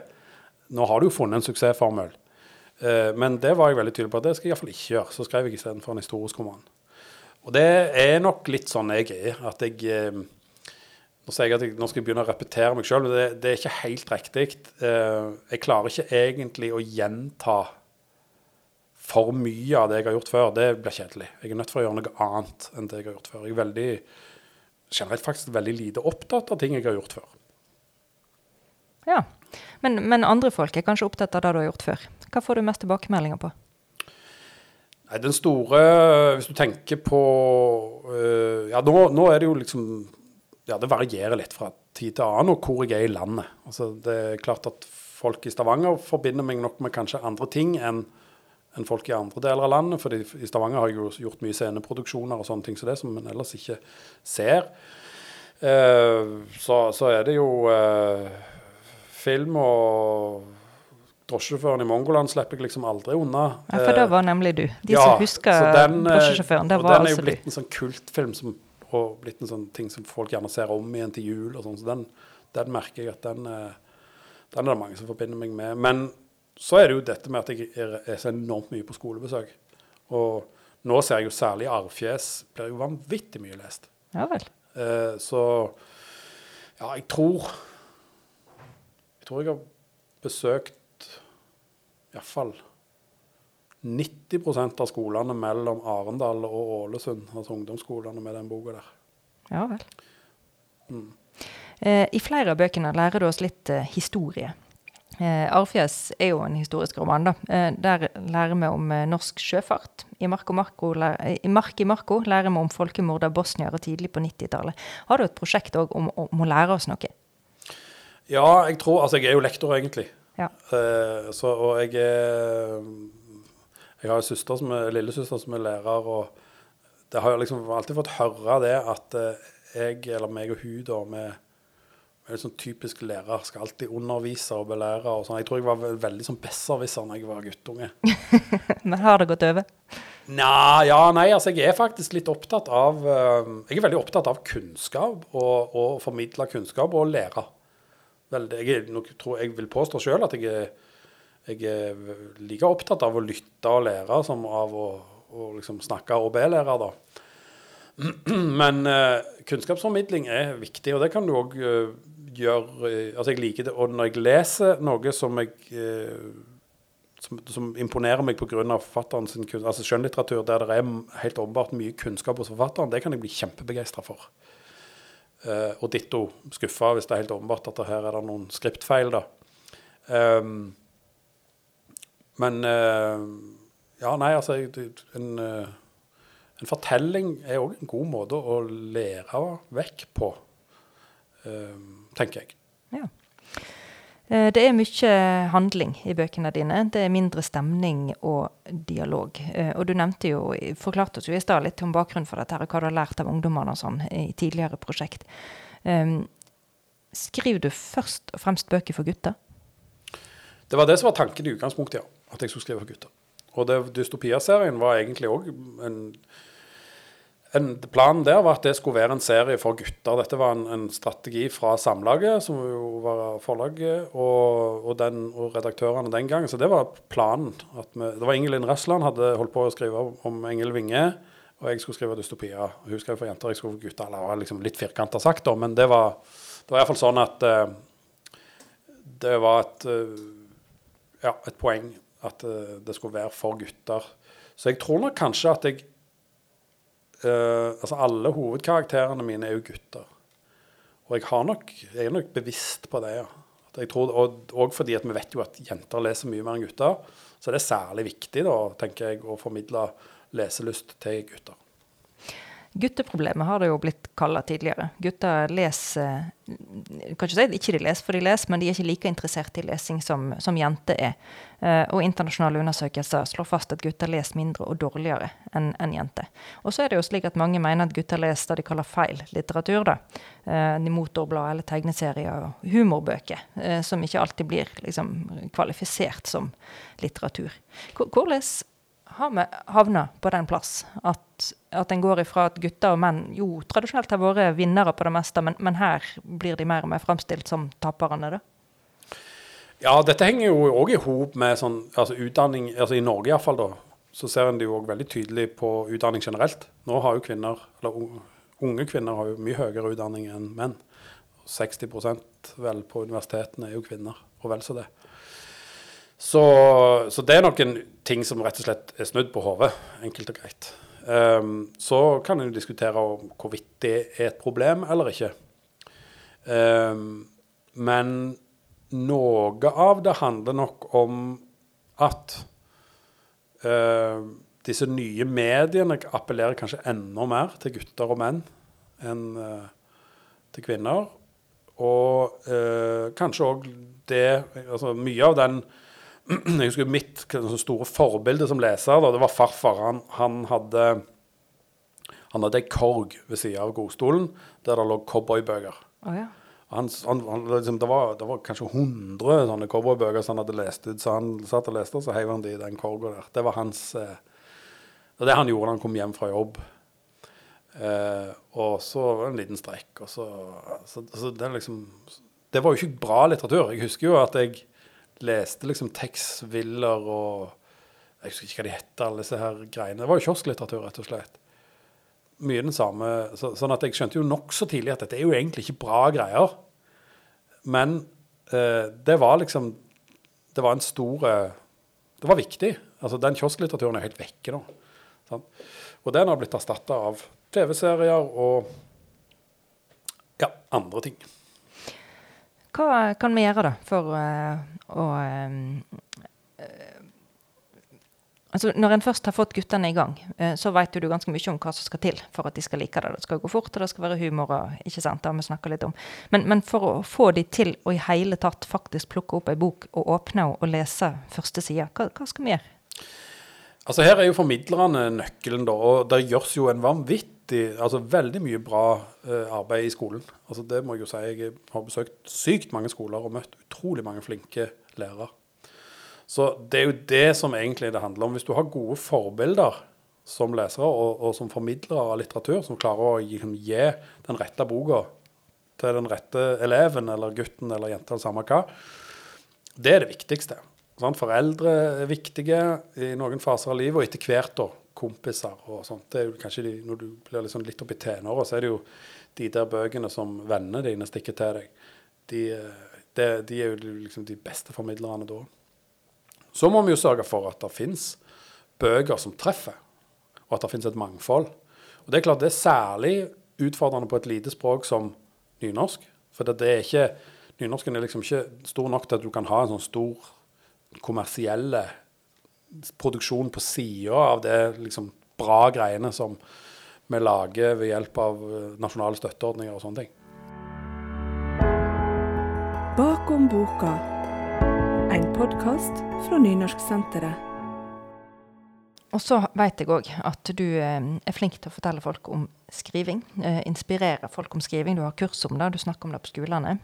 Nå har du jo funnet en suksessformel. Uh, men det var jeg veldig tydelig på at det skal jeg iallfall ikke gjøre. Så skrev jeg istedenfor en historisk roman. Og det er nok litt sånn jeg er. At jeg uh, nå sier jeg at jeg, nå skal jeg begynne å repetere meg sjøl, men det, det, er ikke helt riktig. Eh, jeg klarer ikke egentlig å gjenta for mye av det jeg har gjort før. Det blir kjedelig. Jeg er nødt for å gjøre noe annet enn det jeg har gjort før. Jeg er veldig, generelt faktisk veldig lite opptatt av ting jeg har gjort før. Ja, men, men andre folk er kanskje opptatt av det du har gjort før. Hva får du mest tilbakemeldinger på? Nei, den store Hvis du tenker på øh, Ja, nå, nå, er det jo liksom ja, det varierer litt fra tid til annen, og hvor jeg er i landet. Altså, det er klart at folk i Stavanger forbinder meg nok med kanskje andre ting enn enn folk i andre deler av landet. For i Stavanger har jeg jo gjort mye sceneproduksjoner og sånne ting så det som en ellers ikke ser. Uh, så, så, er det jo uh, film og drosjesjåføren i Mongoland slipper jeg liksom aldri unna. Ja, For det var nemlig du. De ja, som husker den, drosjesjåføren, det var altså du. Den er jo blitt en sånn kultfilm som og blitt en sånn ting som folk gjerne ser om igjen til jul. og sånn, så den, den, merker jeg at den, eh, den, er det mange som forbinder meg med. Men så er det jo dette med at jeg er, er så enormt mye på skolebesøk. Og nå ser jeg jo særlig Arvfjes blir jo vanvittig mye lest. Ja vel. Eh, så ja, jeg tror Jeg tror jeg har besøkt iallfall 90% av skolene mellom Arendal og Ålesund, altså ungdomsskolene med den boka der. Ja vel. Eh, I flere av bøkene lærer du oss litt eh, historie. Eh, Arfjes er jo en historisk roman. da. Eh, der lærer vi om eh, norsk sjøfart. I Mark, og Marco, læ- eh, I Mark i Marco lærer vi om folkemord av bosniere tidlig på 90-tallet. Har du et prosjekt òg om, om å lære oss noe? Ja, jeg tror Altså, jeg er jo lektor, egentlig. Ja. Eh, så, og jeg er Jeg har en søster som er, lillesøster som er lærer, og det har jeg liksom alltid fått høre det at eh, jeg, eller meg og hun, da, vi vi er sånn typisk lærer, skal alltid undervise og belære og sånn. Jeg tror jeg var veldig sånn besserwisser når jeg var guttunge. Men har det gått over? Nja, ja, nei, altså jeg er faktisk litt opptatt av eh, Jeg er veldig opptatt av kunnskap og, og formidle kunnskap og lære. Veldig, jeg, nok, tror, jeg vil påstå sjøl at jeg er, jeg er like opptatt av å lytte og lære som av å, å liksom snakke og be-lære, da. Men eh, kunnskapsformidling er viktig, og det kan du òg gjøre eh, Altså, jeg liker det. Og når jeg leser noe som jeg eh, som, som imponerer meg pga. forfatteren sin kunst, altså skjønnlitteratur, der det er helt åpenbart mye kunnskap hos forfatteren, det kan jeg bli kjempebegeistra for. Uh, og ditto skuffa hvis det er helt åpenbart at det her er det noen skriptfeil, da. Ehm, men eh, Ja, nei, altså en, eh, en fortelling er òg en god måte å lære vekk på, ehm, tenker jeg. Ja. Eh, Det er mye handling i bøkene dine. Det er mindre stemning og dialog. Eh, Og du nevnte jo, forklarte oss jo i stad litt om bakgrunnen for dette, her, og hva du har lært av ungdommene og sånn i tidligere prosjekt. Skriver du først og fremst bøker for gutter? Det var det som var tanken i utgangspunktet, ja. At jeg skulle skrive for gutter. Og det, Dystopia-serien var egentlig òg en, en Planen der var at det skulle være en serie for gutter. Dette var en, en strategi fra Samlaget, som jo var forlaget, og, og, den, og redaktørene den gangen. Så det var planen. Vi, det var Ingelin Røsland hadde holdt på å skrive om- Engel Winge, og jeg skulle skrive Dystopia. Hun skrev for jenter, jeg skulle for gutter. Eller liksom litt firkanta sagt, da, men det var, det var iallfall sånn at uh, det var et uh, ja, et poeng at eh, det skulle være for gutter. Så jeg tror nok kanskje at jeg uh, Altså alle hovedkarakterene mine er jo gutter. Og jeg, nok, jeg er nok bevisst på det, ja. Tror, og, og fordi at vi vet jo at jenter leser mye mer enn gutter. Så det er særlig viktig, da, tenker jeg, å formidle leselyst til gutter. Gutteproblemet har det jo blitt kalla tidligere. Gutter leser kan ikke si ikke de leser for de leser, men de er ikke like interessert i lesing som, som jenter er. Eh, og internasjonale undersøkelser slår fast at gutter leser mindre og dårligere enn en jenter. Og så er det jo slik at mange mener at gutter leser det de kaller feil litteratur. da. Eh, de motorblad eller tegneserier og humorbøker, eh, som ikke alltid blir liksom, kvalifisert som litteratur. Hvor- Hvordan har vi havna på den plass at, at en går ifra at gutter og menn jo tradisjonelt har vært vinnere på det meste, men, men her blir de mer og mer framstilt som taperne, da? Ja, dette henger jo òg i hop med sånn, altså utdanning altså I Norge iallfall, da, så ser en det jo òg veldig tydelig på utdanning generelt. Nå har jo kvinner, eller unge kvinner har jo mye høyere utdanning enn menn. 60% vel på universitetene er jo kvinner, og vel så det. Så, så det er noen ting som rett og slett er snudd på hodet, enkelt og greit. Um, så kan en diskutere om hvorvidt det er et problem eller ikke. Um, men noe av det handler nok om at uh, disse nye mediene appellerer kanskje enda mer til gutter og menn enn uh, til kvinner. Og uh, kanskje òg det altså Mye av den Jeg husker mitt sånn store forbilde som leser, da, det var farfar. Han, han hadde han hadde ei korg ved sida av godstolen der det lå cowboybøker. Oh, ja. Han, han, han, liksom, det, var, det var kanskje 100 sånne cowboybøker som han hadde lest ut, så han satt og leste, og så heiv han de i den korga der. Det var hans eh, Det er det han gjorde da han kom hjem fra jobb. Eh, og så var det en liten strekk, og så, så, så det, liksom, det var jo ikke bra litteratur. Jeg husker jo at jeg leste liksom Tex Willer og Jeg husker ikke hva de heter, alle disse her greiene. Det var jo kiosklitteratur, rett og slett mye den samme så, Sånn at jeg skjønte jo nokså tidlig at dette er jo egentlig ikke bra greier. Men eh, det var liksom Det var en stor eh, Det var viktig Altså, Den kiosklitteraturen er helt vekke nå. Sånn. Og den har blitt erstatta av TV-serier og ja, andre ting. Hva kan vi gjøre da for uh, å eh, Altså, Når en først har fått guttene i gang, eh, så vet du ganske mye om hva som skal til for at de skal like det. Det skal gå fort, og det skal være humor. og ikke sant, det har vi snakket litt om. Men, men, for å få de til å i hele tatt faktisk plukke opp ei bok og åpne og lese første side, hva, hva skal vi gjøre? Altså Her er jo formidlerne nøkkelen, da. Og det gjøres jo en vanvittig, altså veldig mye bra uh, arbeid i skolen. Altså Det må jeg jo si. Jeg har besøkt sykt mange skoler og møtt utrolig mange flinke lærere. Så det er jo det som egentlig det handler om. Hvis du har gode forbilder som lesere og, og som formidlere av litteratur, som klarer å gi, gi den rette boka til den rette eleven eller gutten eller jenta, samme hva, det er det viktigste. Sånn, foreldre er viktige i noen faser av livet, og etter hvert da, kompiser og sånt. Det er jo kanskje de, Når du blir liksom litt oppi tenåra, så er det jo de der bøkene som vennene dine stikker til deg. De, de, de er jo liksom de beste formidlerne da. Så må vi jo sørge for at det fins bøker som treffer, og at det fins et mangfold. Og det er klart det er særlig utfordrende på et lite språk som nynorsk. For det er ikke, nynorsken er liksom ikke stor nok til at du kan ha en sånn stor kommersielle produksjon på sida av det liksom bra greiene som vi lager ved hjelp av eh, nasjonale støtteordninger og sånne ting. Bakom boka en podkast fra Nynorsksenteret. Og så vet jeg òg at du eh, er flink til å fortelle folk om skriving. Eh, inspirere folk om skriving. Du har kurs om det, du snakker om det på skolene.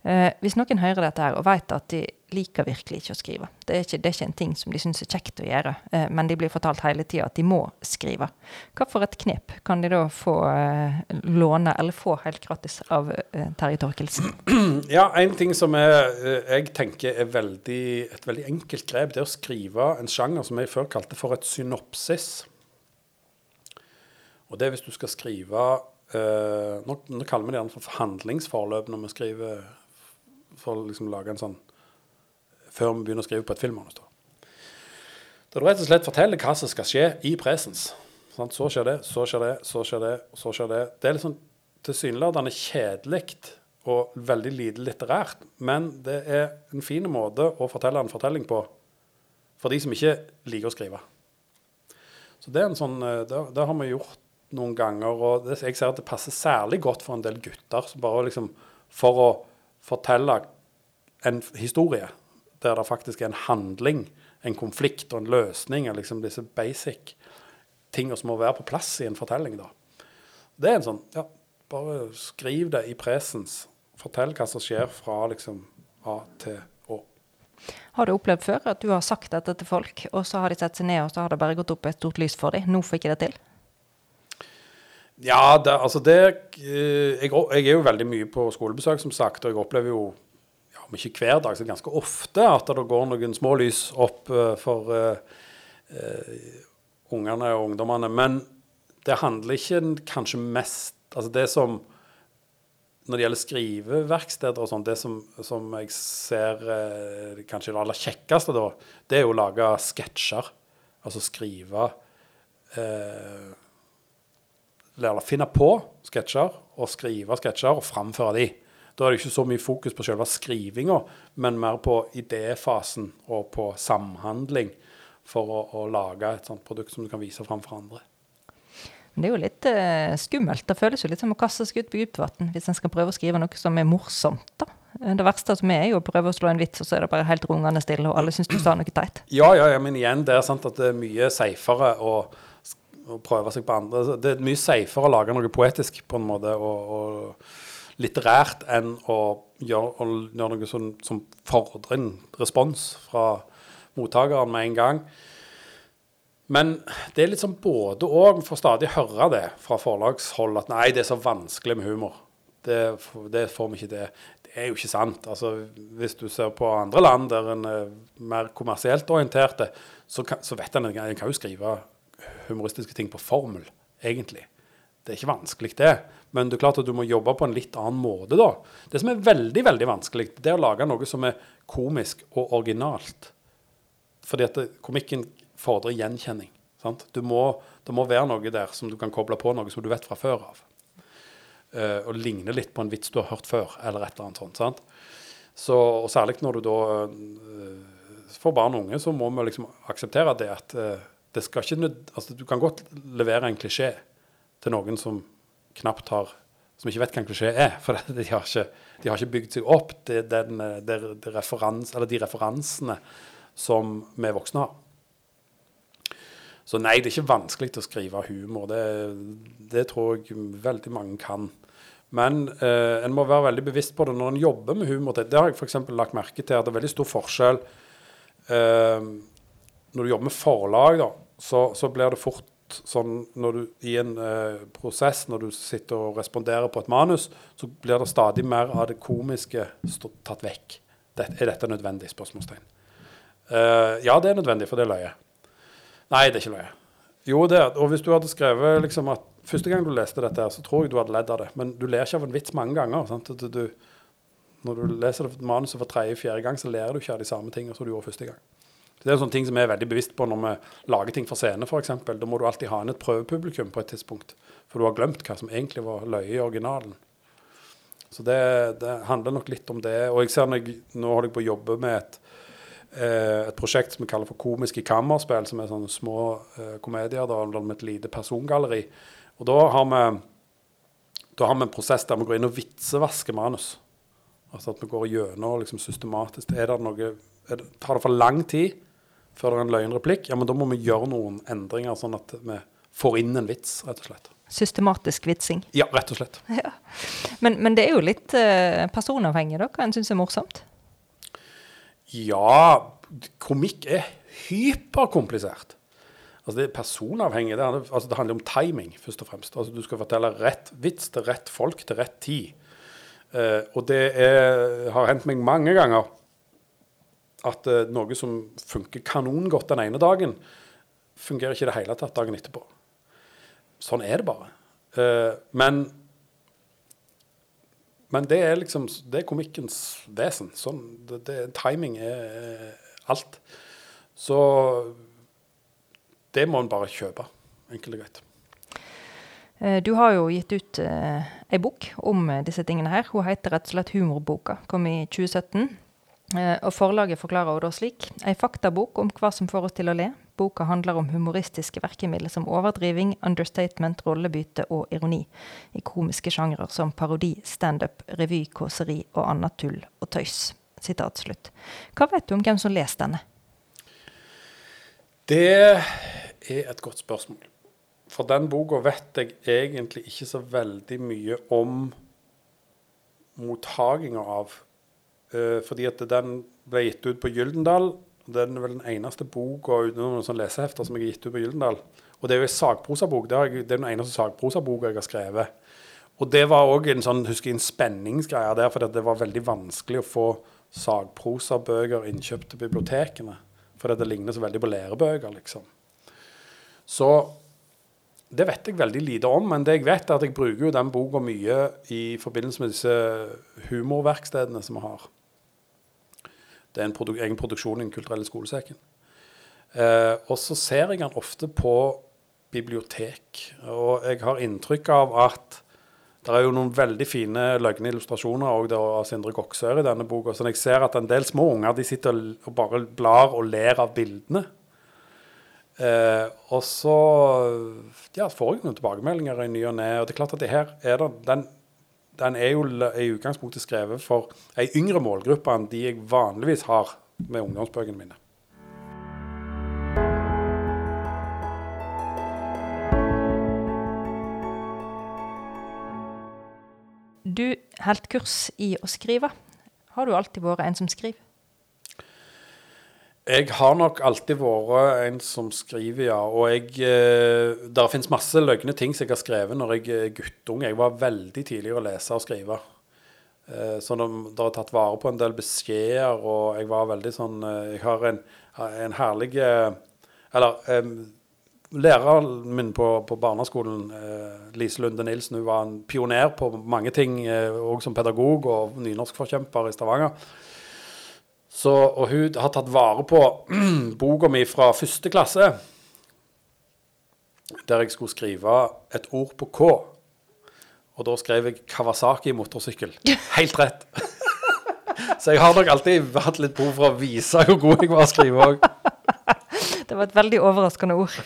Eh, hvis noen hører dette her og vet at de liker virkelig ikke å skrive, det er ikke, det er ikke en ting som de syns er kjekt å gjøre, eh, men de blir fortalt hele tida at de må skrive, hva for et knep kan de da få eh, låne, eller få helt gratis av eh, Terje Torkelsen? Ja, en ting som er, eh, jeg tenker er veldig, et veldig enkelt grep, det er å skrive en sjanger som jeg før kalte for et synopsis. Og det er hvis du skal skrive Uh, nå, nå, kaller vi det gjerne for handlingsforløp når vi skriver for å liksom lage en sånn Før vi begynner å skrive på et filmmanus. Da du rett og slett forteller hva som skal skje i presens. Sånn, Så skjer det, så skjer det, så skjer det, så skjer det. Det er liksom tilsynelatende kjedelig og veldig lite litterært, men det er en fin måte å fortelle en fortelling på for de som ikke liker å skrive. Så det er en sånn, eh, det, det har vi gjort noen ganger, og det, jeg ser at det passer særlig godt for en del gutter. bare liksom For å fortelle en historie der det faktisk er en handling, en konflikt og en løsning, og liksom disse basic tingene som må være på plass i en fortelling. da. Det er en sånn ja, Bare skriv det i presens. Fortell hva som skjer fra liksom A til Å. Har du opplevd før at du har sagt dette til folk, og så har de sett seg ned, og så har det bare gått opp et stort lys for dem? Nå fikk jeg det til? Ja, det, altså det eh, jeg, jeg, er jo veldig mye på skolebesøk, som sagt. Og jeg opplever jo, ja, om ikke hver dag, så ganske ofte at det går noen små lys opp uh, for uh, uh, ungene og ungdommene. Men det handler ikke kanskje mest Altså det som Når det gjelder skriveverksteder og sånn, det som, som, jeg ser kanskje det aller kjekkeste da, det er jo å lage sketsjer. Altså skrive eh, eller finne på sketsjer og skrive sketsjer og framføre de. Da er det ikke så mye fokus på selve skrivinga, men mer på idéfasen og på samhandling for å, å, lage et sånt produkt som du kan vise fram for andre. Det er jo litt eh, skummelt. Det føles jo litt som å kaste seg ut på dypt vann hvis en skal prøve å skrive noe som er morsomt. da. Det verste som er, er jo å prøve å slå en vits, og så er det bare helt rungende stille, og alle syns du sa noe teit. Ja, ja, ja, men igjen, det er sant at det er mye safere å og prøve seg på andre. Det er mye safere å lage noe poetisk på en måte, og, og litterært enn å gjøre, å gjøre noe som, som fordrer en respons fra mottakeren med en gang. Men det er litt sånn både òg. Får stadig høre det fra forlagshold at nei, det er så vanskelig med humor. Det, det får vi ikke til. Det er jo ikke sant. Altså, hvis du ser på andre land der en er mer kommersielt orienterte, så, så vet en at en kan jo skrive humoristiske ting på formel, egentlig. Det er ikke vanskelig, det. Men det er klart at du må jobbe på en litt annen måte, da. Det som er veldig, veldig vanskelig, det er å lage noe som er komisk og originalt. Fordi at komikken fordrer gjenkjenning. Sant? Du må, det må være noe der som du kan koble på noe som du vet fra før av. Uh, og ligne litt på en vits du har hørt før, eller et eller annet sånt. sant? Så, og særlig når du da uh, For barn og unge så må vi liksom akseptere det at eh, det skal ikke altså Du kan godt levere en klisjé til noen som knapt har Som ikke vet hva en klisjé er. For de har ikke, de har ikke bygd seg opp det, den, det, det referans, de referansene som vi voksne har. Så nei, det er ikke vanskelig å skrive humor. Det, det tror jeg veldig mange kan. Men eh, en må være veldig bevisst på det når en jobber med humor. Det har jeg f.eks. lagt merke til at det er veldig stor forskjell eh, Når du jobber med forlag, da, så, så, blir det fort sånn når du i en eh, prosess, når du sitter og responderer på et manus, så blir det stadig mer av det komiske tatt vekk. Det, er dette nødvendig? spørsmålstegn. Uh, ja, det er nødvendig, for det er løye. Nei, det er ikke løye. Jo, det er Og hvis du hadde skrevet liksom at Første gang du leste dette, så tror jeg du hadde ledd av det. Men du ler ikke av en vits mange ganger. sant? Du, du, når du leser manuset for tredje-fjerde gang, så ler du ikke av de samme tingene som du gjorde første gang. Det er en sånn ting som vi er veldig bevisst på når vi lager ting for scene, f.eks. Da må du alltid ha inn et prøvepublikum på et tidspunkt. For du har glemt hva som egentlig var løye i originalen. Så det, det handler nok litt om det. Og jeg ser når jeg, nå holder jeg på å jobbe med et Eh, et prosjekt som vi kaller for Komiske kammerspill, som er sånne små eh, komedier da, med et lite persongalleri. Og da har, vi, da har vi en prosess der vi går inn og vitsevasker manus. Altså at vi går gjennom liksom, systematisk. Er det noe, er det, tar det for lang tid før det er en løgnreplikk, ja, men da må vi gjøre noen endringer, sånn at vi får inn en vits, rett og slett. Systematisk vitsing? Ja, rett og slett. Ja. Men, men, det er jo litt eh, personavhengig, da, hva en syns er morsomt? Ja, komikk er hyperkomplisert. Altså Det er personavhengig. Det, handler, altså det handler om timing, først og fremst. Altså Du skal fortelle rett vits til rett folk til rett tid. Uh, og det er, har hendt meg mange ganger at uh, noe som funker kanongodt den ene dagen, fungerer ikke i det hele tatt dagen etterpå. Sånn er det bare. Uh, men men det er liksom det er komikkens vesen. Sånn, det, det, timing er alt. Så det må en bare kjøpe, enkelt og greit. Eh, du har jo gitt ut eh, ei bok om eh, disse tingene her. Hun heter rett og slett Humorboka. Kom i 2017. Eh, og forlaget forklarer henne da slik. Ei faktabok om hva som får oss til å le. Boka handler om humoristiske verkemidler som overdriving, understatement, rollebytte og ironi. I komiske sjangre som parodi, standup, revy, kåseri og annet tull og tøys. Sitat slutt. Hva vet du om hvem som leser denne? Det er et godt spørsmål. For den boka vet jeg egentlig ikke så veldig mye om mottaginga av Uh, fordi at den ble gitt ut på Gyldendal. Den er vel den eneste boka utenom noen sånne lesehefter som jeg har gitt ut på Gyldendal. Og det er jo en sakprosabok. Det, det er den eneste sakprosaboka jeg har skrevet. Og det var òg en sånn, husker jeg, en spenningsgreie der, for det var veldig vanskelig å få sakprosabøker innkjøpt til bibliotekene. Fordi det ligner så veldig på lærebøker, liksom. Så det vet jeg veldig lite om, men det jeg vet er at jeg bruker jo den boka mye i forbindelse med disse humorverkstedene som vi har. Det er en produ egen produksjon i Den kulturelle skolesekken. Eh, og så ser jeg den ofte på bibliotek. Og jeg har inntrykk av at det er jo noen veldig fine løgne illustrasjoner av Sindre Goksør i denne boka. Så jeg ser at en del små unger de sitter og bare blar og ler av bildene. Eh, og så ja, får jeg noen tilbakemeldinger i ny og ne. Og det er klart at det her er det, den den er jo i utgangspunktet skrevet for ei yngre målgruppe enn de jeg vanligvis har med ungdomsbøkene mine. Du holdt kurs i å skrive. Har du alltid vært en som skriver? Jeg har nok alltid vært en som skriver, ja. Og jeg eh, Det finnes masse løgne ting som jeg har skrevet når jeg er guttunge. Jeg var veldig tidlig å lese og skrive. Eh, så det, har tatt vare på en del beskjeder, og jeg var veldig sånn eh, Jeg har en, en herlig Eller læreren min på, på barneskolen, Lise Lunde Nilsen, hun var en pioner på mange ting, òg som pedagog og nynorskforkjemper i Stavanger. Så, og hun har tatt vare på boka mi fra første klasse, der jeg skulle skrive et ord på K. Og da skrev jeg Kawasaki motorsykkel. Helt rett. Så jeg har nok alltid hatt litt behov for å vise hvor god jeg var å skrive òg. Det var et veldig overraskende ord.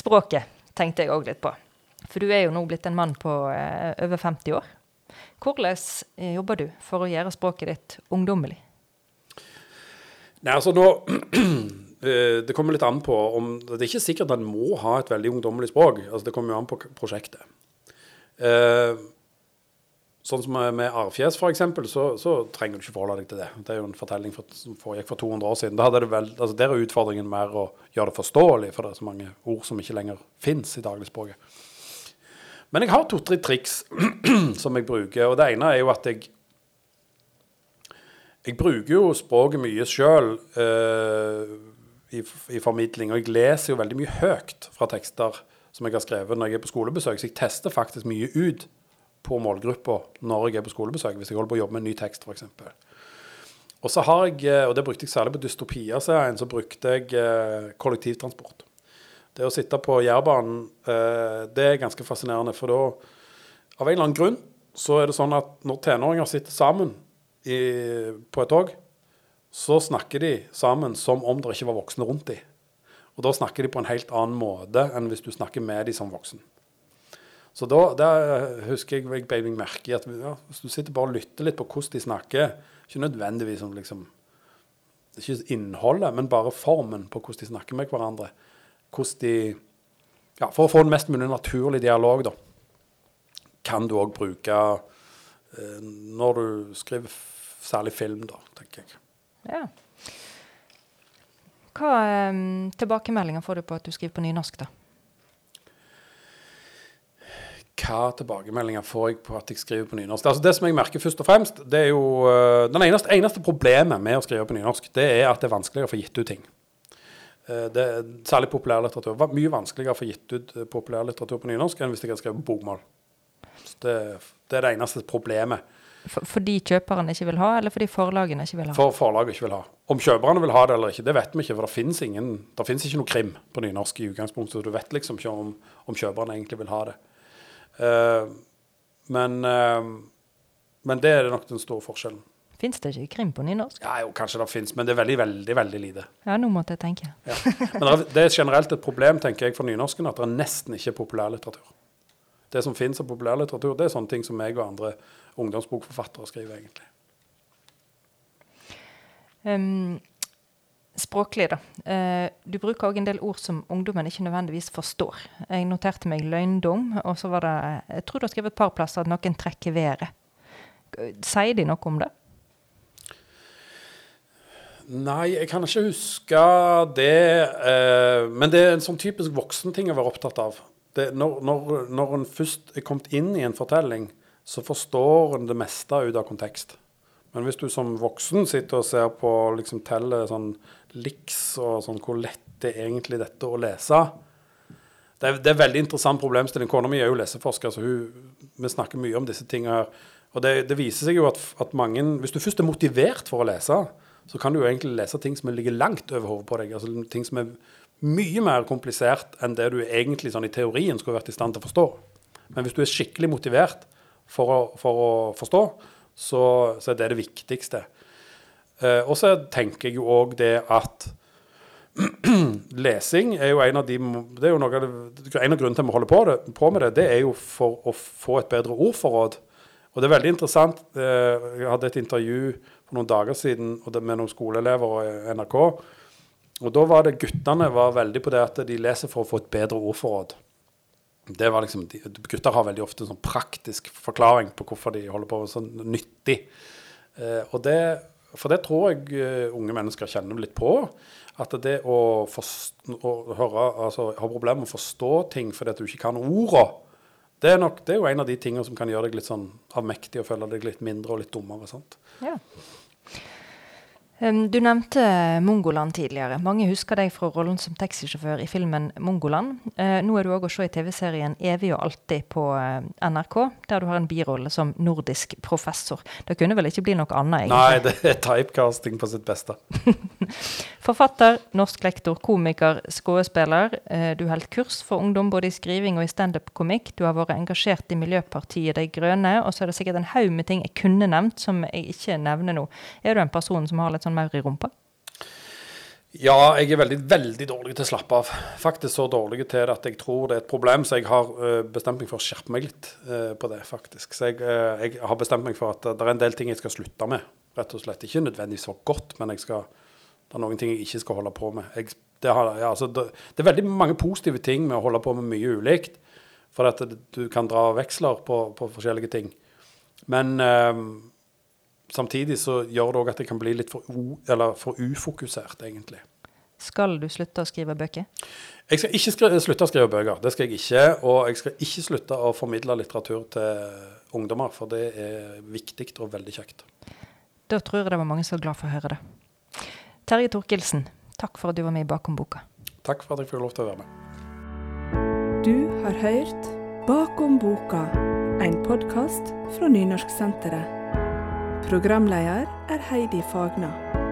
Språket tenkte jeg òg litt på. For du er jo nå blitt en mann på eh, over 50 år. Hvordan eh, jobber du for å gjøre språket ditt ungdommelig? Nei, altså nå eh, Det kommer litt an på om Det er ikke sikkert en må ha et veldig ungdommelig språk. Altså Det kommer jo an på prosjektet. Eh, sånn som med- Arfjes, f.eks., så, så trenger du ikke forholde deg til det. Det er jo en fortelling for, som foregikk for 200 år siden. Vel, altså Der er utfordringen mer å gjøre det forståelig, for det er så mange ord som ikke lenger fins i dagligspråket. Men jeg har to-tre triks som jeg bruker, og det ene er jo at jeg jeg bruker jo språket mye sjøl eh, i, i formidling, og jeg leser jo veldig mye høyt fra tekster som jeg har skrevet når jeg er på skolebesøk, så jeg tester faktisk mye ut på målgruppa når jeg er på skolebesøk, hvis jeg holder på å jobbe med en ny tekst, f.eks. Og så har jeg, eh, og det brukte jeg særlig på Dystopia-serien, så brukte jeg eh, kollektivtransport. Det å sitte på Jærbanen, eh, det er ganske fascinerende, for da, av en eller annen grunn, så er det sånn at når tenåringer sitter sammen i, på et tog, så snakker de sammen som om det ikke var voksne rundt dem. Og da snakker de på en helt annen måte enn hvis du snakker med dem som voksen. Så da, da husker jeg jeg meg merke i at ja, hvis du sitter bare og lytter litt på hvordan de snakker, ikke nødvendigvis om liksom Ikke innholdet, men bare formen på hvordan de snakker med hverandre. Hvordan de Ja, for å få en mest mulig naturlig dialog, da, kan du òg bruke eh, når du skriver særlig film, da, tenker jeg. Ja. Hva eh, tilbakemeldinger får du på at du skriver på nynorsk, da? Hva tilbakemeldinger får jeg på at jeg skriver på nynorsk? Altså Det som jeg merker først og fremst, det er jo uh, Den eneste, eneste problemet med å skrive på nynorsk, det er at det er vanskeligere å få gitt ut ting. Eh, Det er Særlig populærlitteratur. Det var mye vanskeligere å få gitt ut eh, populærlitteratur på nynorsk enn hvis jeg hadde skrevet bokmål. Det, det er det eneste problemet. For, fordi kjøperen ikke vil ha, eller fordi forlagene ikke vil ha? For forlaget ikke vil ha. Om kjøperne vil ha det eller ikke, det vet vi ikke. For det finnes ingen, det finnes ikke noe krim på nynorsk i utgangspunktet. Så du vet liksom ikke om, om kjøperne egentlig vil ha det. Uh, men, uh, men det er nok den store forskjellen. Fins det ikke krim på nynorsk? Ja, jo, kanskje det finnes, men det er veldig, veldig veldig lite. Ja, nå måtte jeg tenke. Ja. Men det er, er generelt et problem tenker jeg, for nynorsken at det er nesten ikke populærlitteratur. Det som finnes av populærlitteratur, det er sånne ting som jeg og andre ungdomsbokforfattere skriver, egentlig. Um, språklig, da. Uh, du bruker òg en del ord som ungdommen ikke nødvendigvis forstår. Jeg noterte meg løgndom, og så var det Jeg tror du har skrevet et par plasser at noen trekker været. Sier de noe om det? Nei, jeg kan ikke huske det. Eh, men det er en sånn typisk voksenting å være opptatt av. Det, når, når, når en først er kommet inn i en fortelling, så forstår en det meste ut av kontekst. Men hvis du som voksen sitter og ser på, liksom teller sånn liks og sånn, hvor lett det er egentlig dette å lese Det er, det er veldig interessant problemstilling. Kona mi er jo leseforsker, så hun, vi snakker mye om disse tingene her. Og det, det viser seg jo at, at mange Hvis du først er motivert for å lese, så kan du jo egentlig lese ting som ligger langt over hodet på deg. altså Ting som er mye mer komplisert enn det du egentlig sånn i teorien skulle vært i stand til å forstå. Men hvis du er skikkelig motivert for å, for å forstå, så, så er det det viktigste. Eh, og så tenker jeg jo òg det at lesing er jo en av de det er jo noe En av grunnene til at vi holder på, det, på med det, det er jo for å få et bedre ordforråd. Og det er veldig interessant. eh, Jeg hadde et intervju for noen dager siden med noen skoleelever og NRK. Og da var det guttene var veldig på det at de leser for å få et bedre ordforråd. Det var liksom, Gutter har veldig ofte en sånn praktisk forklaring på hvorfor de holder på med sånn nyttig. Eh, og det, for det tror jeg eh, unge mennesker kjenner litt på. At det å, forst, å høre, altså, ha problemer med å forstå ting fordi at du ikke kan ordene, det er, nok, det er jo en av de tingene som kan gjøre deg litt sånn avmektig og føle deg litt mindre og litt dummere. sant? Ja. Du nevnte Mongoland tidligere. Mange husker deg fra rollen som taxisjåfør i filmen Mongoland. Eh, nå er du òg å se i TV-serien Evig og alltid på eh, NRK, der du har en birolle som nordisk professor. Det kunne vel ikke bli noe annet, egentlig? Nei, det er typecasting på sitt beste. Forfatter, norsk lektor, komiker, skuespiller. Eh, Du holdt kurs for ungdom både i skriving og i standup-komikk. Du har vært engasjert i Miljøpartiet De Grønne, og så er det sikkert en haug med ting jeg kunne nevnt som jeg ikke nevner nå. Er du en person som har litt sånn maur i rumpa? Ja, jeg er veldig, veldig dårlig til å slappe av. Faktisk så dårlig til at jeg tror det er et problem, så jeg har eh, bestemt meg for å skjerpe meg litt eh, på det, faktisk. Så jeg, eh, jeg har bestemt meg for at det er en del ting jeg skal slutte med, rett og slett. Ikke nødvendigvis for godt, men skal, det er noen ting jeg ikke skal holde på med. Jeg, det, har, ja, altså, det, det er veldig mange positive ting med å holde på med mye ulikt, for at du kan dra veksler på, på forskjellige ting. Men samtidig så gjør det òg at jeg kan bli litt for, u, eller for ufokusert, egentlig. Skal du slutte å skrive bøker? Jeg skal ikke skri slutte å skrive bøker, det skal jeg ikke. Og jeg skal ikke slutte å formidle litteratur til ungdommer, for det er viktig og veldig kjekt. Da tror jeg det var mange som var glad for å høre det. Terje Torkelsen, takk for at du var med i Bakom boka. Takk for at jeg fikk lov til å være med. Du har hørt Bakom boka, en podkast fra Nynorsksenteret. Programleder er Heidi Fagna.